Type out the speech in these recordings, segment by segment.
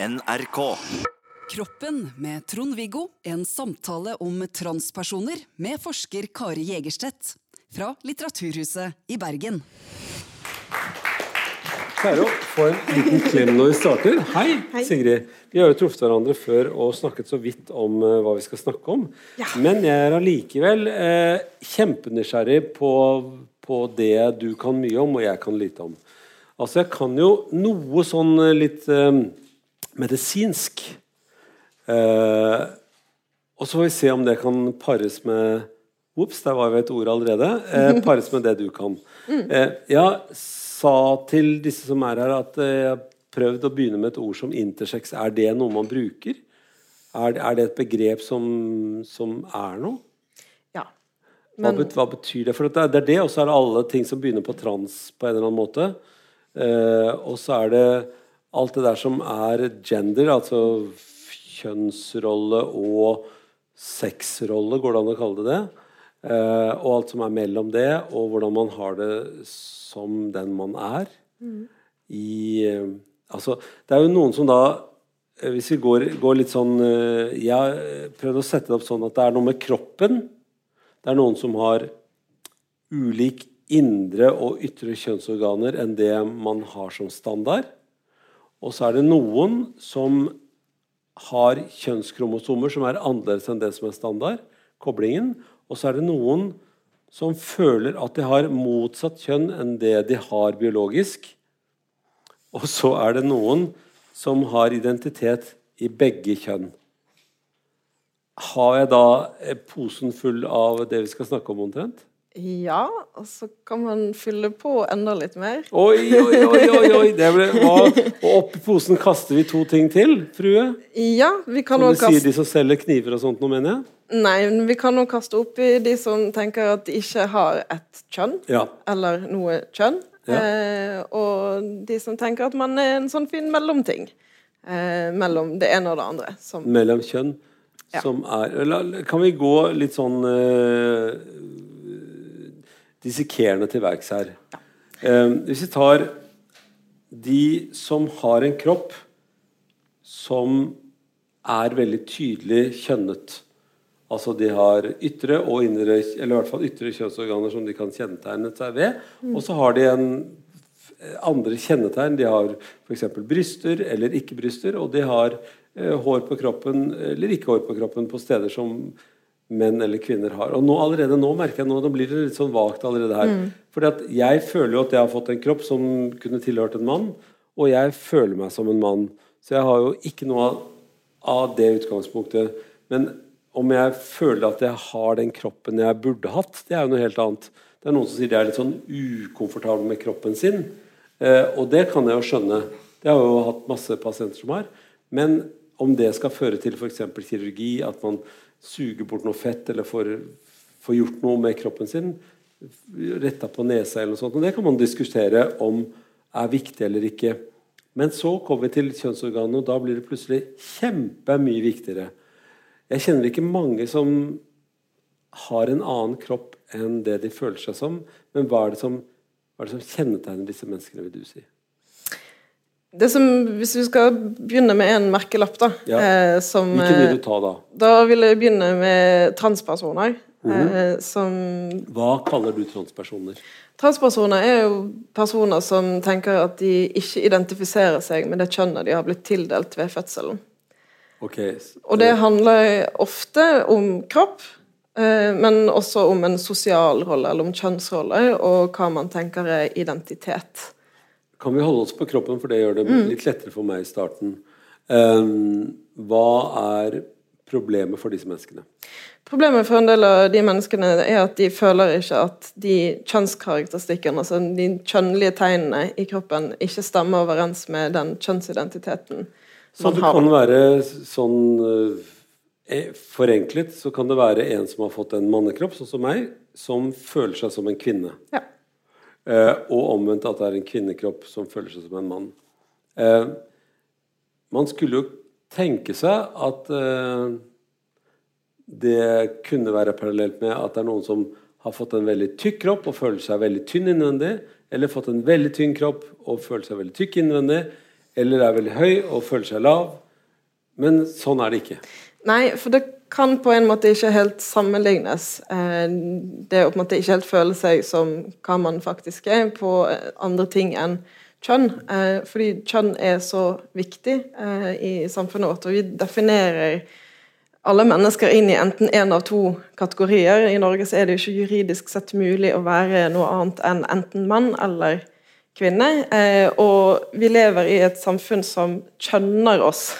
NRK. Kroppen med Trond-Viggo. En samtale om transpersoner med forsker Kari Jegerstedt. Fra Litteraturhuset i Bergen. Kjære få en liten klem når vi starter. Hei, Sigrid. Vi har jo truffet hverandre før og snakket så vidt om eh, hva vi skal snakke om. Men jeg er allikevel eh, kjempenysgjerrig på, på det du kan mye om, og jeg kan lite om. Altså, jeg kan jo noe sånn eh, litt eh, medisinsk. Eh, og så får vi se om det kan pares med Ops, der var jo et ord allerede. Eh, pares med det du kan. Eh, jeg sa til disse som er her, at eh, jeg har prøvd å begynne med et ord som intersex. Er det noe man bruker? Er, er det et begrep som, som er noe? Ja. Hva, Men bet, hva betyr det? For det er, det er det, og så er det alle ting som begynner på trans på en eller annen måte. Eh, og så er det alt det der som er gender, altså kjønnsrolle og sexrolle, går det an å kalle det det? Eh, og alt som er mellom det, og hvordan man har det som den man er. I eh, Altså, det er jo noen som da eh, Hvis vi går, går litt sånn eh, Jeg har prøvd å sette det opp sånn at det er noe med kroppen. Det er noen som har ulik indre og ytre kjønnsorganer enn det man har som standard. Og så er det noen som har kjønnskromosomer som er annerledes enn det som er standard, koblingen. Og så er det noen som føler at de har motsatt kjønn enn det de har biologisk. Og så er det noen som har identitet i begge kjønn. Har jeg da eh, posen full av det vi skal snakke om omtrent? Ja, og så kan man fylle på enda litt mer. Oi, oi, oi! oi, oi. Det ble, hva, og oppi posen kaster vi to ting til, frue? Ja, vi kan Som også du sier, de som selger kniver og sånt, nå mener jeg? Nei, men vi kan også kaste opp de som tenker at de ikke har et kjønn, Ja. eller noe kjønn. Ja. Eh, og de som tenker at man er en sånn fin mellomting. Eh, mellom det ene og det andre. Som, Mellom kjønn. Ja. Som er Kan vi gå litt sånn eh, dissekerende til verks her? Eh, hvis vi tar de som har en kropp som er veldig tydelig kjønnet. Altså de har ytre og indre Eller i hvert fall ytre kjønnsorganer som de kan kjennetegne seg ved. Og så har de en andre kjennetegn. De har f.eks. bryster eller ikke bryster, og de har eh, hår på kroppen eller ikke hår på kroppen på steder som menn eller kvinner har. Og nå, allerede nå merker jeg nå, nå blir det litt sånn vagt allerede her. Fordi at jeg føler jo at jeg har fått en kropp som kunne tilhørt en mann, og jeg føler meg som en mann. Så jeg har jo ikke noe av, av det utgangspunktet. Men om jeg føler at jeg har den kroppen jeg burde hatt, det er jo noe helt annet. Det er noen som sier de er litt sånn ukomfortable med kroppen sin. Eh, og det kan jeg jo skjønne. Det har jeg jo hatt masse pasienter som har. Men om det skal føre til f.eks. kirurgi, at man suger bort noe fett eller får gjort noe med kroppen sin, retta på nesa eller noe sånt, og det kan man diskutere om er viktig eller ikke. Men så kommer vi til kjønnsorganet, og da blir det plutselig kjempemye viktigere. Jeg kjenner ikke mange som har en annen kropp enn det de føler seg som. Men hva er det som, hva er det som kjennetegner disse menneskene, vil du si? Det som, hvis vi skal begynne med en merkelapp, da Ja. eh, som Hvilken vil eh, du ta da? Da vil jeg begynne med transpersoner. Mhm. eh, som Hva kaller du transpersoner? Transpersoner er jo personer som tenker at de ikke identifiserer seg med det kjønnet de har blitt tildelt ved fødselen. Okay. Og det handler ofte om kropp, eh, men også om en sosial rolle, eller om kjønnsroller, og hva man tenker er identitet. Kan vi holde oss på kroppen, for det gjør det litt lettere for meg i starten. Ehm, hva er problemet for disse menneskene? Problemet for en del av de menneskene er at de føler ikke at de kjønnskarakteristikkene, altså de kjønnlige tegnene i kroppen, ikke stemmer overens med den kjønnsidentiteten Så det kan være sånn eh, Forenklet så kan det være en som har fått en mannekropp, sånn som meg, som føler seg som en kvinne. Ja. Eh, og omvendt at det er en kvinnekropp som føler seg som en mann. Eh, man skulle jo tenke seg at eh, det kunne være parallelt med at det er noen som har fått en veldig tykk kropp og føler seg veldig tynn innvendig, eller fått en veldig tynn kropp og føler seg veldig tykk innvendig, eller er veldig høy og føler seg lav. Men sånn er det ikke. Nei, for det kan på en måte ikke helt sammenlignes. Eh, det å på en måte ikke helt føle seg som hva man faktisk er, på andre ting enn kjønn. Eh, fordi kjønn er så viktig i samfunnet vårt, og vi definerer alle mennesker inn i enten én en av to kategorier. I Norge så er det ikke juridisk sett mulig å være noe annet enn enten mann eller kvinne. Eh, og vi lever i et samfunn som kjønner oss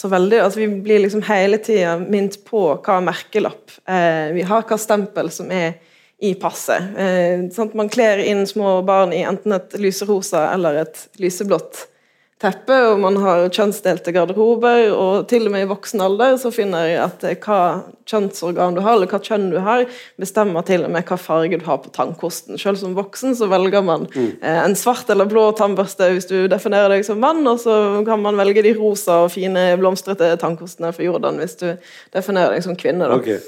så veldig. altså Vi blir liksom hele tida minnet på hva merkelapp eh, vi har, hva stempel som er i passet. Eh, sånn man kler inn små barn i enten et lyserosa eller et lyseblått teppe, og man har kjønnsdelte garderober, og til og med i voksen alder så finner jeg at eh, hva kjønnsorgan du har, eller hva kjønn du har, bestemmer til og med hva farge du har på tannkosten. Selv som voksen så velger man mm. eh, en svart eller blå tannbørste hvis du definerer deg som mann, og så kan man velge de rosa og fine blomstrete tannkostene for Jordan hvis du definerer deg som kvinne. Da. Okay.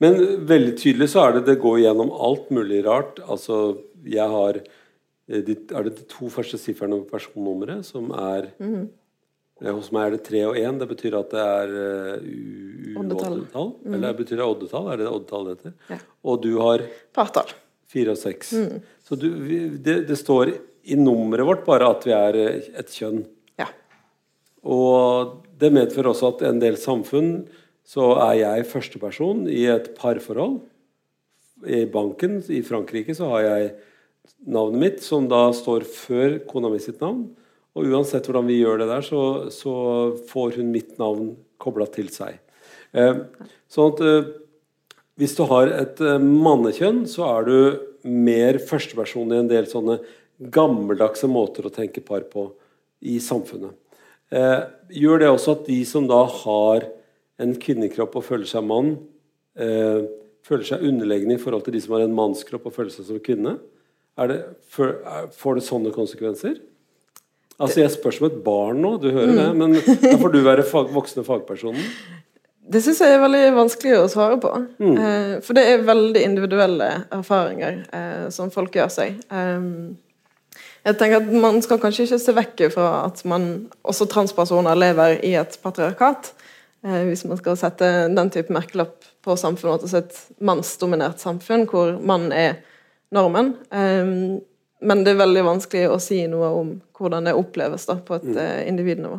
Men veldig tydelig så er det det går gjennom alt mulig rart. Altså, jeg har de, er det de to første sifrene på personnummeret som er mm. Hos meg er det tre og én. Det betyr at det er uoddetall. oddetall. Mm. Eller betyr det oddetall? Er det oddetall det heter? Ja. Og du har Partall. Fire og seks. Mm. Så du, det, det, står i nummeret vårt bare at vi er et kjønn. Ja. Og det medfører også at en del samfunn så er jeg førsteperson i et parforhold. I banken i Frankrike så har jeg navnet mitt, som da står før kona mi sitt navn. Og uansett hvordan vi gjør det der, så, så får hun mitt navn kobla til seg. Eh, sånn at eh, hvis du har et eh, mannekjønn, så er du mer førsteperson i en del sånne gammeldagse måter å tenke par på i samfunnet. Eh, gjør det også at de som da har en kvinnekropp og føler seg mann, eh, føler seg underlegne i forhold til de som har en mannskropp og føler seg som kvinne? Det, får det sånne konsekvenser? Altså Jeg spør som et barn nå, du hører mm. det, men da får du være fag, voksne fagpersonen. Det syns jeg er veldig vanskelig å svare på. Mm. Eh, for det er veldig individuelle erfaringer eh, som folk gjør seg. Eh, jeg tenker at Man skal kanskje ikke se vekk fra at man, også transpersoner lever i et patriarkat. Eh, hvis man skal sette den type merkelapp på samfunnet, altså et mannsdominert samfunn hvor mannen er normen. Um, men det er veldig vanskelig å si noe om hvordan det oppleves da, på et mm. uh, individnivå.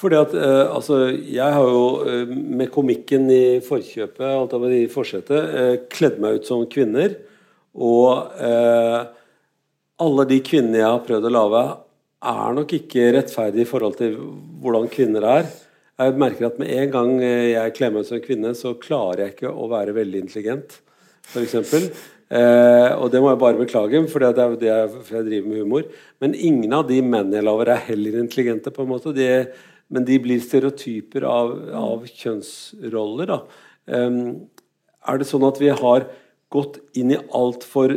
Fordi at, uh, altså, Jeg har jo uh, med komikken i forkjøpet, alt av i forsetet, kledd meg ut som kvinner. Og alle de kvinnene jeg har prøvd å lage, er nok ikke rettferdige i forhold til hvordan kvinner er. Jeg merker at med en gang jeg kler meg ut som kvinne, så klarer jeg ikke å være veldig intelligent, f.eks. Eh, og det må jeg bare beklage, for det er det jeg driver med humor. Men ingen av de mennene jeg lager, er heller intelligente. på en måte. De, men de blir stereotyper av, av kjønnsroller. Um, er det sånn at vi har gått inn i altfor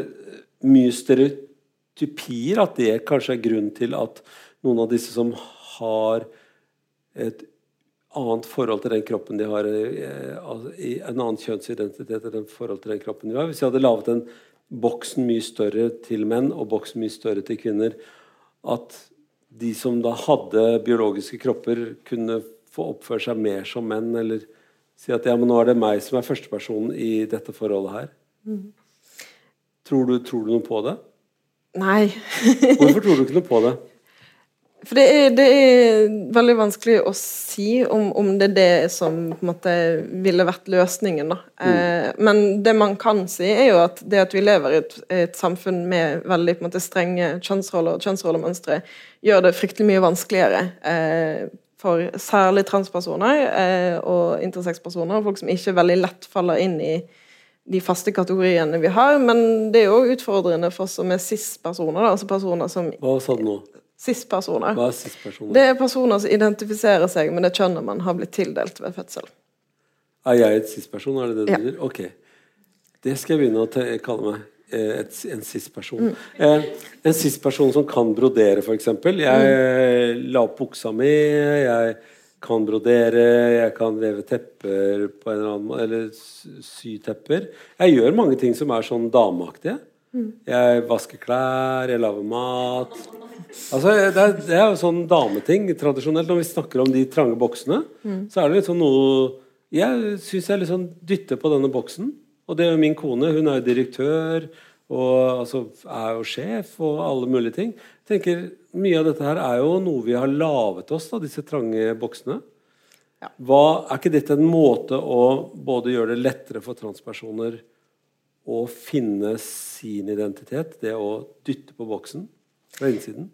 mye stereotypier? At det kanskje er grunnen til at noen av disse som har et annet forhold til den kroppen de har, eh, en annen kjønnsidentitet enn forhold til den kroppen de har. Hvis jeg hadde laget en boksen mye større til menn og boksen mye større til kvinner, at de som da hadde biologiske kropper, kunne få oppføre seg mer som menn, eller si at ja, men nå er det meg som er førstepersonen i dette forholdet her. Mm. Tror, du, tror du noe på det? Nei. Hvorfor tror du ikke noe på det? For det er, det er, veldig vanskelig å si om, om, det er det som måte ville vært løsningen. Da. Mm. Eh, men det man kan si, er jo at det at vi lever i et, et samfunn med veldig måte, strenge kjønnsroller og kjønnsrollemønstre, gjør det fryktelig mye vanskeligere eh, for særlig transpersoner eh, og intersex-personer, og folk som ikke veldig lett faller inn i de faste kategoriene vi har. Men det er jo utfordrende for oss som er cis-personer. Altså personer som Hva sa du nå? Cis-personer. Hva er cis-personer? Det er personer som identifiserer seg med det kjønnet man har blitt tildelt ved fødsel. Er jeg et cis-person, er det det du ja. Ok. Det skal jeg begynne å kalle meg. Eh, et, en cis-person. Mm. Eh, en cis-person som kan brodere, f.eks. Jeg mm. la opp buksa mi, jeg kan brodere, jeg kan veve tepper på en eller annen måte, eller sy tepper. Jeg gjør mange ting som er sånn dameaktige. Jeg vasker klær, jeg lager mat. Altså, det, er, det er jo sånn dameting tradisjonelt. Når vi snakker om de trange boksene, så er det litt sånn noe Jeg syns jeg liksom dytter på denne boksen. Og det er jo min kone. Hun er jo direktør og altså, er jo sjef og alle mulige ting. Jeg tenker Mye av dette her er jo noe vi har laget oss, da, disse trange boksene. Hva, er ikke dette en måte å både gjøre det lettere for transpersoner å finne sin identitet, det å dytte på boksen fra innsiden?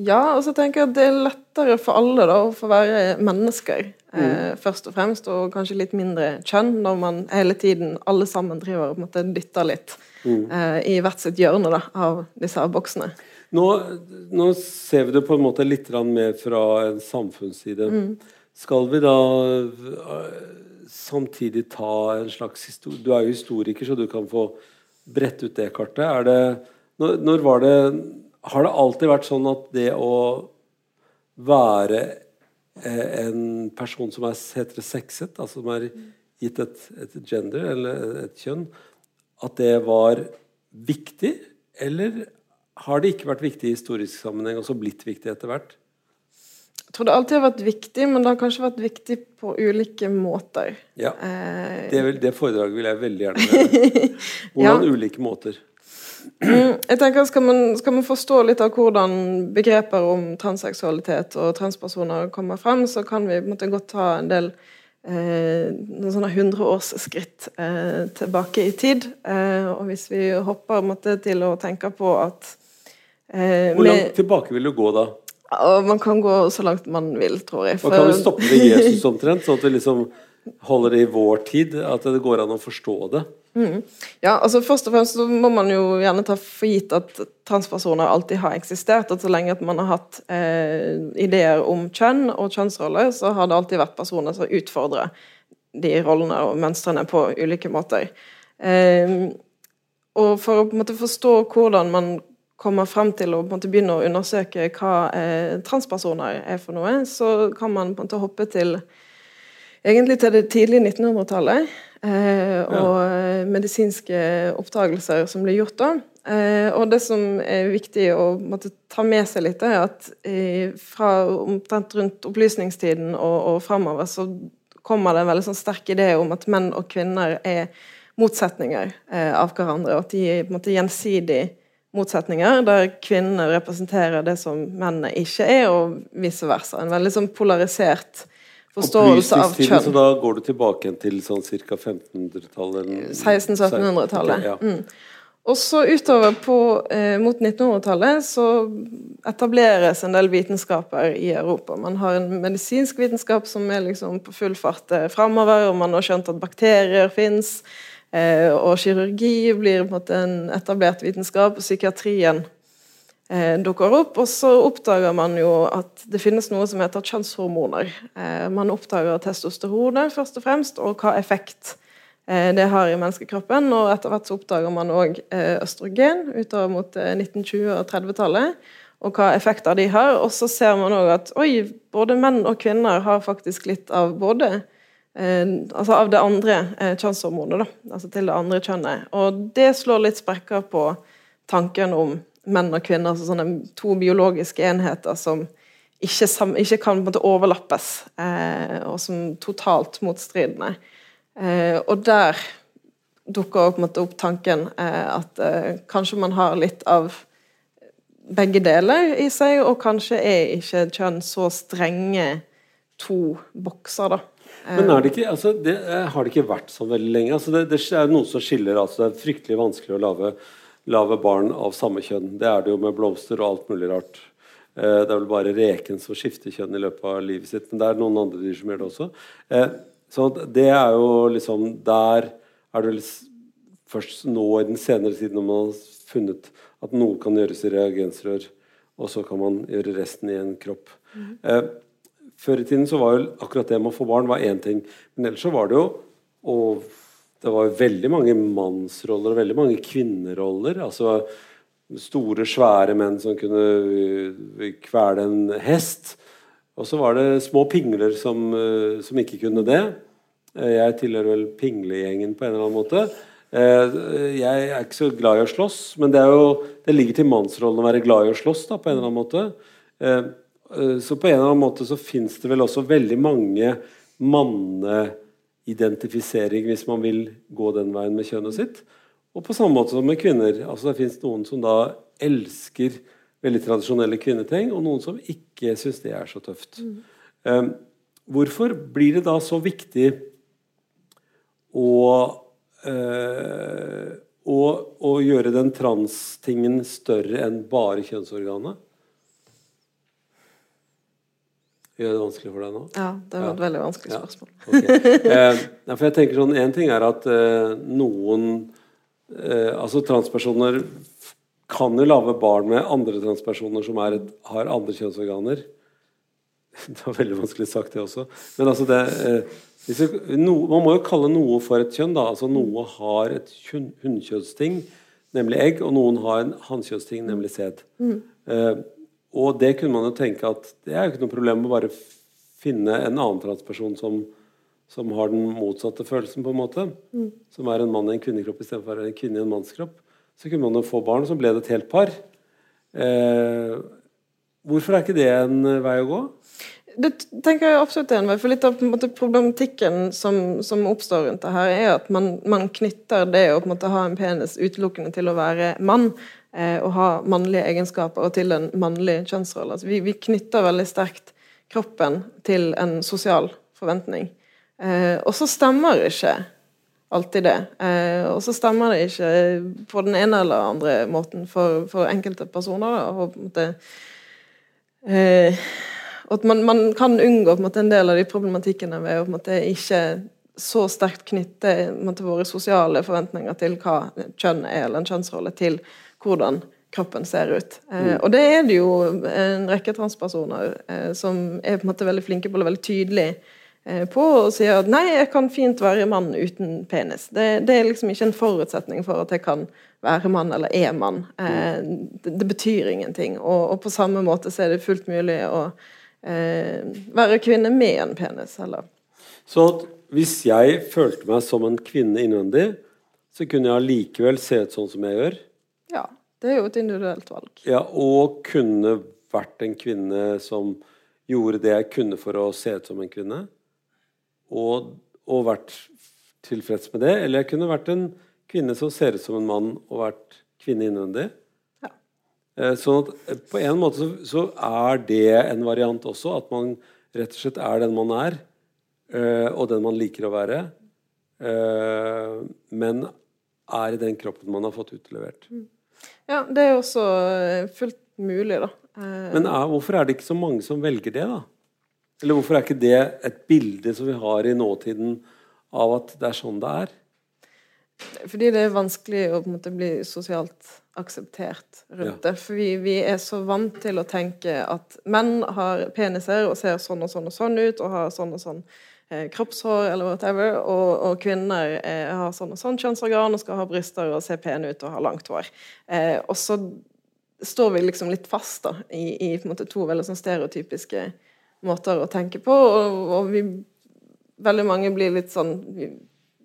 Ja, og så tenker jeg at det er lettere for alle da, å få være mennesker, mm. eh, først og fremst, og kanskje litt mindre kjønn, når man hele tiden, alle sammen driver og dytter litt mm. eh, i hvert sitt hjørne da, av disse boksene. Nå, nå, ser vi det på en måte litt mer fra en samfunnsside. Mm. Skal vi da samtidig ta en slags Du er jo historiker, så du kan få brette ut det kartet. Er det, når, når var det Har det alltid vært sånn at det å være eh, en person som er heterosexet, altså som er gitt et, et, gender eller et kjønn, at det var viktig? Eller har det ikke vært viktig i historisk sammenheng og så blitt viktig etter hvert? Jeg tror det alltid har vært viktig, men det har kanskje vært viktig på ulike måter. Ja, eh, Det, vil, det foredraget vil jeg veldig gjerne høre. Hvordan ja. ulike måter? Mm, jeg tenker skal man, skal man, forstå litt av hvordan begreper om transseksualitet og transpersoner kommer frem, så kan vi måte godt ta en del eh, noen sånne hundreårsskritt eh, tilbake i tid. Eh, og hvis vi hopper måte, til å tenke på at eh, Hvor langt tilbake vil du gå da? Og man kan gå så langt man vil, tror jeg. For... Man kan vi stoppe ved Jesus omtrent, sånn at vi liksom holder det i vår tid? At det går an å forstå det? Mm. Ja, altså Først og fremst så må man jo gjerne ta for gitt at transpersoner alltid har eksistert. At så lenge at man har hatt eh, ideer om kjønn og kjønnsroller, så har det alltid vært personer som utfordrer de rollene og mønstrene på ulike måter. Eh, og for å på en måte forstå hvordan man kommer frem til å begynne å undersøke hva eh, transpersoner er for noe, så kan man på en måte hoppe til egentlig til det tidlige 1900-tallet. Eh, og ja. medisinske oppdagelser som ble gjort da. Eh, og det som er viktig å måtte, ta med seg litt, er at eh, fra omtrent rundt opplysningstiden og, og framover så kommer det en veldig sånn sterk idé om at menn og kvinner er motsetninger eh, av hverandre, og at de er på en måte gjensidig motsetninger, der kvinnene representerer det som mennene ikke er, og vice versa. En veldig sånn polarisert forståelse av kjønn. Så da går du tilbake til sånn ca. 1500-tallet? 1600-1700-tallet. Ja. Mm. Og så utover på, eh, mot 1900-tallet så etableres en del vitenskaper i Europa. Man har en medisinsk vitenskap som er liksom på full fart eh, framover, og man har skjønt at bakterier fins. Eh, og kirurgi blir en en etablert vitenskap, og psykiatrien eh, dukker opp. Og så oppdager man jo at det finnes noe som heter kjønnshormoner. Eh, man oppdager testosteronet først og fremst, og hva effekt det har i menneskekroppen. Og etter hvert så oppdager man òg østrogen utover mot 1920- og 30-tallet. Og hva effekter de har. Og så ser man òg at oi, både menn og kvinner har faktisk litt av både altså av det andre eh, kjønnshormonet, da, altså til det andre kjønnet. Og det slår litt sprekker på tanken om menn og kvinner, altså sånne to biologiske enheter som ikke, ikke kan måte, overlappes, eh, og som totalt motstridende. Eh, og der dukker på en måte opp tanken eh, at eh, kanskje man har litt av begge deler i seg, og kanskje er ikke kjønn så strenge to bokser, da. Men det ikke, altså, det, eh, har det ikke vært sånn veldig lenge? Altså, det, det, er noe som skiller. Altså, det er fryktelig vanskelig å lage, lage, barn av samme kjønn. Det er det jo med blomster og alt mulig rart. Eh, det er vel bare reken som skifter kjønn i løpet av livet sitt. Men det er noen andre dyr som gjør det også. Eh, så det er jo liksom Der er det først nå i den senere tiden når man har funnet at noe kan gjøres i reagensrør, og så kan man gjøre resten i en kropp. Mm. Eh, før i tiden så var jo akkurat det med å få barn var én ting. Men ellers så var det jo og det var jo veldig mange mannsroller og veldig mange kvinneroller. altså Store, svære menn som kunne øh, kvele en hest. Og så var det små pingler som, øh, som ikke kunne det. Jeg tilhører vel pinglegjengen på en eller annen måte. Eh, jeg er ikke så glad i å slåss, men det, jo, det ligger til mannsrollen å være glad i å slåss da, på en eller annen måte. Eh, eh, så på en eller annen måte så fins det vel også veldig mange manneidentifisering, hvis man vil gå den veien med kjønnet sitt. Og på samme måte som med kvinner. altså Det fins noen som da elsker veldig tradisjonelle kvinneting, og noen som ikke syns det er så tøft. Mm. Um, hvorfor blir det da så viktig å, uh, å, å gjøre den transtingen større enn bare kjønnsorganet? Gjør det vanskelig for deg nå? Ja, det var et veldig vanskelig spørsmål. Ja. Okay. Eh, for jeg tenker sånn, En ting er at eh, noen eh, altså Transpersoner kan jo lage barn med andre transpersoner som et, har andre kjønnsorganer. Det var veldig vanskelig sagt, det også. Men altså det, eh, no, Man må jo kalle noe for et kjønn. da, altså Noe har et hunnkjønnsting, nemlig egg, og noen har en hannkjønnsting, nemlig sæd. Mm. Og det kunne man jo tenke at det er jo ikke noe problem å bare finne en annen transperson som, som har den motsatte følelsen, på en måte. Mm. Som er en mann i en kvinnekropp istedenfor en kvinne i en mannskropp. Så kunne man jo få barn, så ble det et helt par. Eh, hvorfor er ikke det en eh, vei å gå? Det tenker jeg absolutt er en vei. For litt av måte, problematikken som, som, oppstår rundt det her, er at man, man knytter det å måte, ha en penis utelukkende til å være mann. Eh, å ha mannlige egenskaper og til en mannlig kjønnsrolle. Altså, vi, vi, knytter veldig sterkt kroppen til en sosial forventning. Eh, og så stemmer ikke alltid det. Eh, og så stemmer det ikke på den ene eller andre måten for, for enkelte personer. Da, og på en måte eh, at man, man, kan unngå en, måte, en, del av de problematikkene ved å måte, ikke så sterkt knytte måte, våre sosiale forventninger til hva kjønn er, eller en kjønnsrolle, til hvordan kroppen ser ut. Eh, mm. Og det er det jo en rekke transpersoner eh, som er på en måte veldig flinke på, og veldig tydelige Eh, på og sier at nei, jeg kan fint være mann uten penis. Det, det, er liksom ikke en forutsetning for at jeg kan være mann eller er mann. Mm. det, det, betyr ingenting. Og, og, på samme måte så er det fullt mulig å eh, være kvinne med en penis. Eller. Så hvis jeg følte meg som en kvinne innvendig, så kunne jeg likevel se ut sånn som jeg gjør? Det er jo et individuelt valg. Ja, Og kunne vært en kvinne som gjorde det jeg kunne for å se ut som en kvinne? og, og, vært tilfreds med det. Eller jeg kunne vært en kvinne som ser ut som en mann, og vært kvinne innvendig. Ja. Eh, sånn at eh, på en måte så, så, er det en variant også, at man rett og slett er den man er, eh, og den man liker å være, men er i den kroppen man har fått utlevert. Mm. Ja, det er også fullt mulig, da. Men er, hvorfor er det ikke så mange som velger det, da? Eller hvorfor er ikke det et bilde som vi har i nåtiden av at det er sånn det er? Fordi det er vanskelig å måte, bli sosialt akseptert rundt ja. det. For vi, vi, er så vant til å tenke at menn har peniser og ser sånn og sånn og sånn ut, og har sånn og sånn eh, kroppshår eller whatever, og, og kvinner eh, har sånn og sånn kjønnsorgan og skal ha bryster og se pene ut og ha langt hår. Eh, og så står vi liksom litt fast da, i, i måte, to veldig sånn stereotypiske måter å tenke på, og, og vi Veldig mange blir litt sånn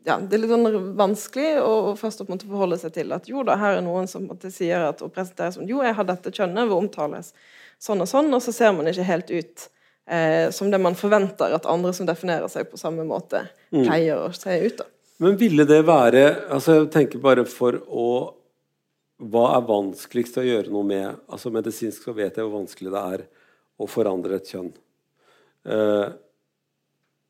ja, Det er litt sånn vanskelig å først å forholde seg til at jo da, her er noen som sier at, og presenterer som jo, jeg har dette kjønnet, hvor omtales sånn og sånn, og så ser man ikke helt ut eh, som det man forventer at andre som definerer seg på samme måte, mm. pleier å se ut. da. Men ville det være altså Jeg tenker bare for å Hva er vanskeligst å gjøre noe med? Altså Medisinsk så vet jeg hvor vanskelig det er å forandre et kjønn. Eh,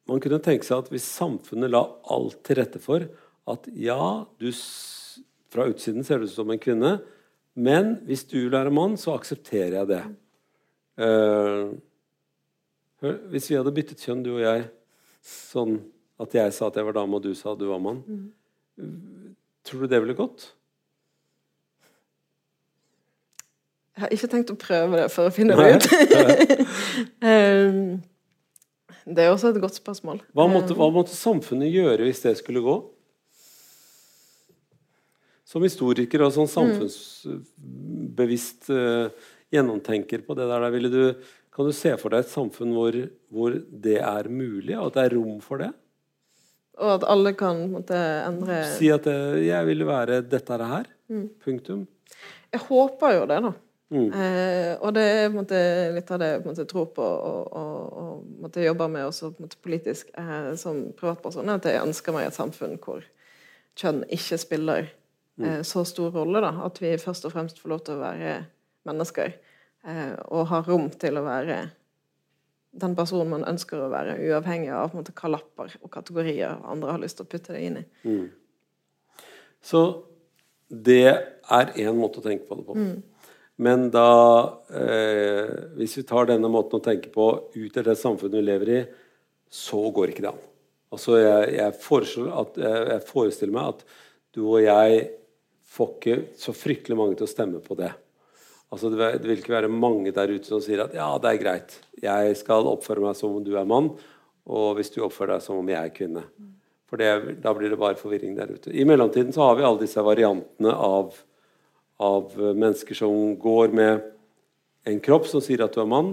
man kunne tenke seg at hvis samfunnet la alt til rette for at ja, du fra utsiden ser du ut som en kvinne, men hvis du lærer mann, så aksepterer jeg det. Uh, hvis vi hadde byttet kjønn, du og jeg, sånn at jeg sa at jeg var dame, og du sa at du var mann, mm. tror du det ville gått? Jeg har ikke tenkt å prøve det for å finne det ut. um, Det er også et godt spørsmål. Hva måtte, hva måtte, samfunnet gjøre hvis det skulle gå? Som historiker og sånn samfunnsbevisst uh, gjennomtenker på det der, ville du, kan du se for deg et samfunn hvor, hvor det er mulig, og at det er rom for det? Og at alle kan måtte, endre Si at det, jeg vil være dette er det her. Mm. Punktum. Jeg håper jo det, da. Mm. Eh, og det er måtte, litt av det jeg tror på og, jobber med også politisk eh, som privatperson. er At jeg ønsker meg et samfunn hvor kjønn ikke spiller eh, så stor rolle. Da. At vi først og fremst får lov til å være mennesker. Eh, og har rom til å være den personen man ønsker å være, uavhengig av på en måte, hva lapper og kategorier andre har lyst til å putte det inn i. Så det er én måte å tenke på det på. Men da eh, Hvis vi tar denne måten å tenke på ut av det samfunnet vi lever i, så går ikke det an. Altså jeg, jeg, at, jeg, jeg forestiller meg at du og jeg får ikke så fryktelig mange til å stemme på det. Altså det, vil- ikke være mange der ute som sier at ja, det er greit, jeg skal oppføre meg som om du er mann, og hvis du oppfører deg som om jeg er kvinne. For det, da blir det bare forvirring der ute. I mellomtiden så har vi alle disse variantene av, av mennesker som går med en kropp som sier at du er mann,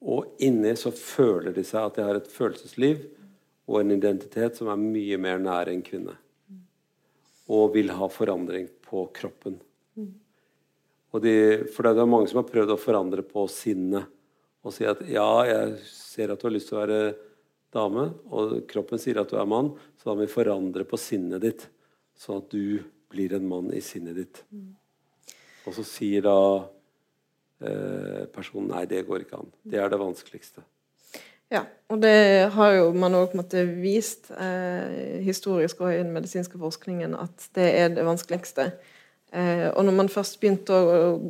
og inni så føler de seg at de har et følelsesliv og en identitet som er mye mer nær en kvinne. Og vil ha forandring på kroppen. Og de, for det er mange som har prøvd å forandre på sinnet. Og si at ja, jeg ser at du har lyst til å være dame, og kroppen sier at du er mann, så da må vi forandre på sinnet ditt, sånn at du blir en mann i sinnet ditt. Og så sier da eh, personen nei, det går ikke an. Det er det vanskeligste. Ja, og det har jo man òg vist eh, historisk og i den medisinske forskningen at det er det vanskeligste. Eh, og når man først begynte å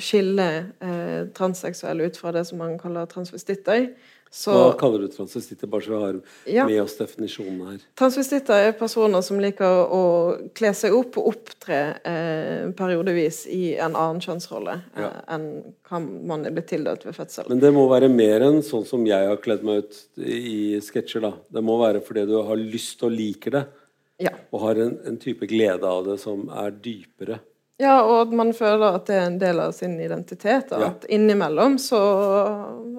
skille eh, transseksuelle ut fra det som man kaller transvestitter, så Hva kaller du transvestitter, bare så vi har Ja. med oss definisjonen her? Transvestitter er personer som liker å kle seg opp og opptre eh, periodevis i en annen kjønnsrolle eh, Ja. enn hva man er blitt tildelt ved fødsel. Men det må være mer enn sånn som jeg har kledd meg ut i sketsjer. da. Det må være fordi du har lyst og liker det, Ja. og har en, en type glede av det som er dypere. Ja, og at man føler at det er en del av sin identitet. Ja. At innimellom så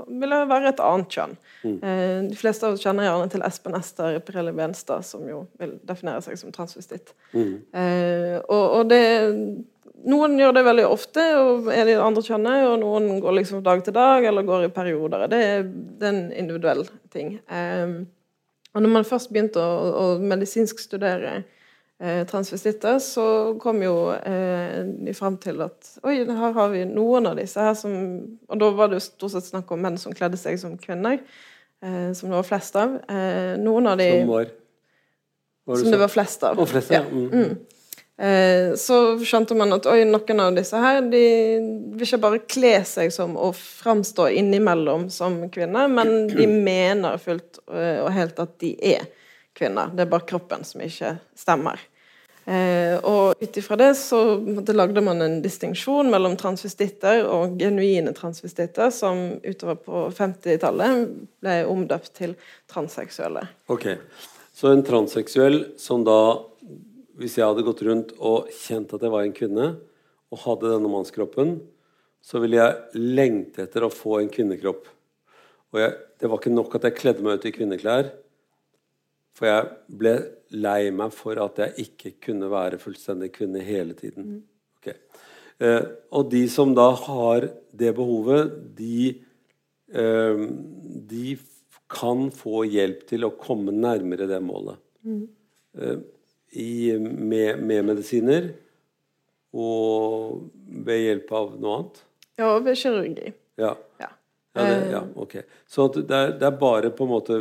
vil det være et annet kjønn. Mm. Eh, de fleste av oss kjenner gjerne til Espen Ester Pirelli Benstad, som jo vil definere seg som transvestitt. Mm. Eh, og, og det Noen gjør det veldig ofte, og er det andre kjønnet, og noen går liksom dag til dag, eller går i perioder. Det er, det er en individuell ting. Eh, og når man først begynte å, å medisinsk studere eh, transvestitter, så kom jo eh, de fram til at oi, her har vi noen av disse her som Og da var det jo stort sett snakk om menn som kledde seg som kvinner, eh, som det var flest av. Eh, noen av de Som var var det som det det var flest av. Og flest, ja. Mm. Eh, så skjønte man at oi, noen av disse her de vil ikke bare kle seg som og framstå innimellom som kvinner, men de mener fullt eh, og helt at de er kvinner. Det er bare kroppen som ikke stemmer. Eh, og ut ifra det så lagde man en distinksjon mellom transvestitter og genuine transvestitter, som utover på 50-tallet ble omdøpt til transseksuelle. Ok. Så en transseksuell som da Hvis jeg hadde gått rundt og kjent at jeg var en kvinne, og hadde denne mannskroppen, så ville jeg lengte etter å få en kvinnekropp. Og jeg, det var ikke nok at jeg kledde meg ut i kvinneklær, for jeg ble lei meg for at jeg ikke kunne være fullstendig kvinne hele tiden. Okay. Eh, og de som da har det behovet, de, eh, de kan få hjelp til å komme nærmere det målet. Eh, i, med, med medisiner og ved hjelp av noe annet. Ja, og ved kirurgi. Ja. Ja. Ja, det, ja, ok. Så det, er, det er bare på en måte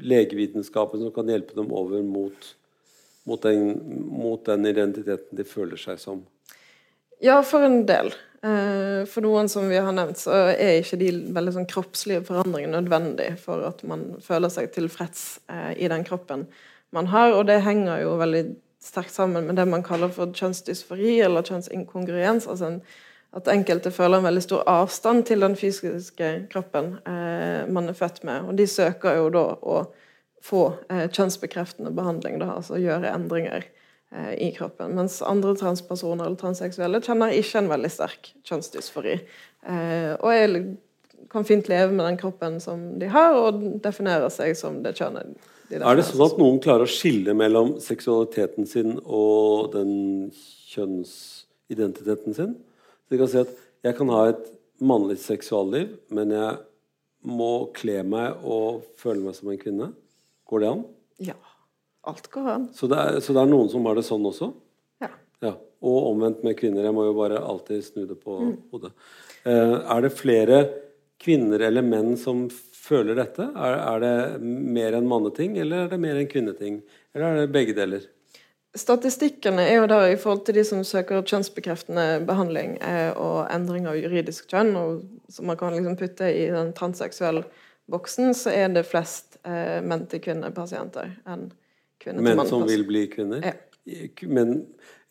legevitenskapen som kan hjelpe dem over mot, mot, den, mot den identiteten de føler seg som. Ja, for en del. Eh, For noen som vi har nevnt, så er ikke de veldig sånn kroppslige forandringene nødvendig for at man føler seg tilfreds eh, i den kroppen man har, og det henger jo veldig sterkt sammen med det man kaller for kjønnsdysfori eller kjønnsinkongruens. altså en, at enkelte føler en veldig stor avstand til den fysiske kroppen eh, man er født med. Og de søker jo da å få eh, kjønnsbekreftende behandling, da, altså gjøre endringer eh, i kroppen. Mens andre transpersoner eller transseksuelle kjenner ikke en veldig sterk kjønnsdysfori. Eh, og jeg kan fint leve med den kroppen som de har, og definerer seg som det kjønnet de Er det sånn at noen klarer å skille mellom seksualiteten sin og den kjønnsidentiteten sin? Så de kan si at jeg kan ha et mannlig seksualliv, men jeg må kle meg og føle meg som en kvinne. Går det an? Ja. Alt går an. Så det er, så det er noen som har det sånn også? Ja. Ja. Og omvendt med kvinner. Jeg må jo bare alltid snu det på hodet. Eh, er det flere kvinner eller menn som føler dette? Er, er det mer en manneting, eller er det mer en kvinneting? Eller er det begge deler? Statistikkene er jo der i forhold til de som søker kjønnsbekreftende behandling eh, og endring av juridisk kjønn, og som man kan liksom putte i den transseksuelle boksen, så er det flest eh, menn til kvinnepasienter enn kvinner til mann. Menn som vil bli kvinner? Ja. Men,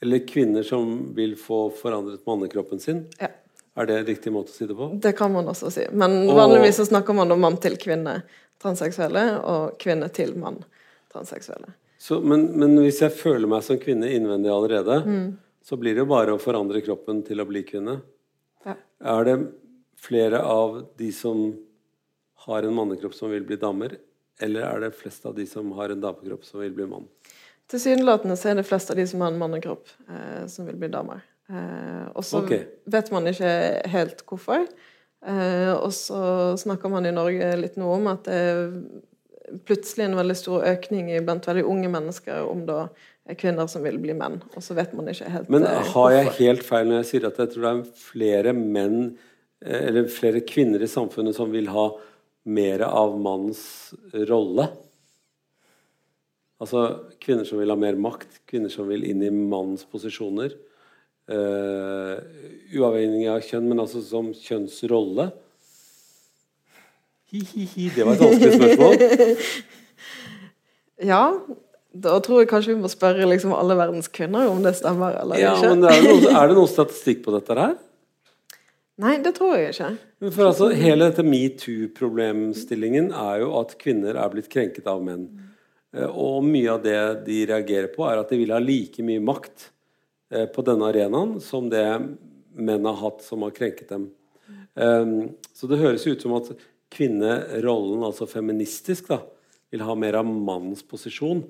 eller kvinner som vil få forandret mannekroppen sin? Ja. Er det en riktig måte å si det på? Det kan man også si. Men Og- vanligvis så snakker man om mann til kvinne transseksuelle og kvinne til mann transseksuelle. Så, men, men hvis jeg føler meg som kvinne innvendig allerede, Mm. så blir det jo bare å forandre kroppen til å bli kvinne. Ja. Er det flere av de som har en mannekropp som vil bli damer, eller er det flest av de som har en damekropp som vil bli mann? Tilsynelatende er det flest av de som har en mannekropp, eh, som vil bli damer. Eh, og så okay. vet man ikke helt hvorfor. Eh, og så snakker man i Norge litt nå om at det er plutselig en veldig stor økning blant veldig unge mennesker om da er kvinner som vil bli menn. Og så vet man ikke helt Men eh, har jeg helt feil når jeg sier at jeg tror det er flere menn eller flere kvinner i samfunnet som vil ha mer av mannens rolle? Altså kvinner som vil ha mer makt, kvinner som vil inn i mannens posisjoner. Eh, uavhengig av kjønn, men altså som kjønnsrolle. Hi-hi-hi, det var et vanskelig spørsmål. Ja, da tror jeg kanskje vi må spørre liksom alle verdens kvinner om det stemmer eller Ja, ikke. men er, det noen, er det noen statistikk på dette her? Nei, det tror jeg ikke. For altså, Hele dette metoo-problemstillingen er jo at kvinner er blitt krenket av menn. Eh, Og mye av det de reagerer på, er at de vil ha like mye makt på denne arenaen som det menn har hatt som har krenket dem. Um, Så det høres ut som at kvinnerollen, altså feministisk, da, vil ha mer av mannens posisjon.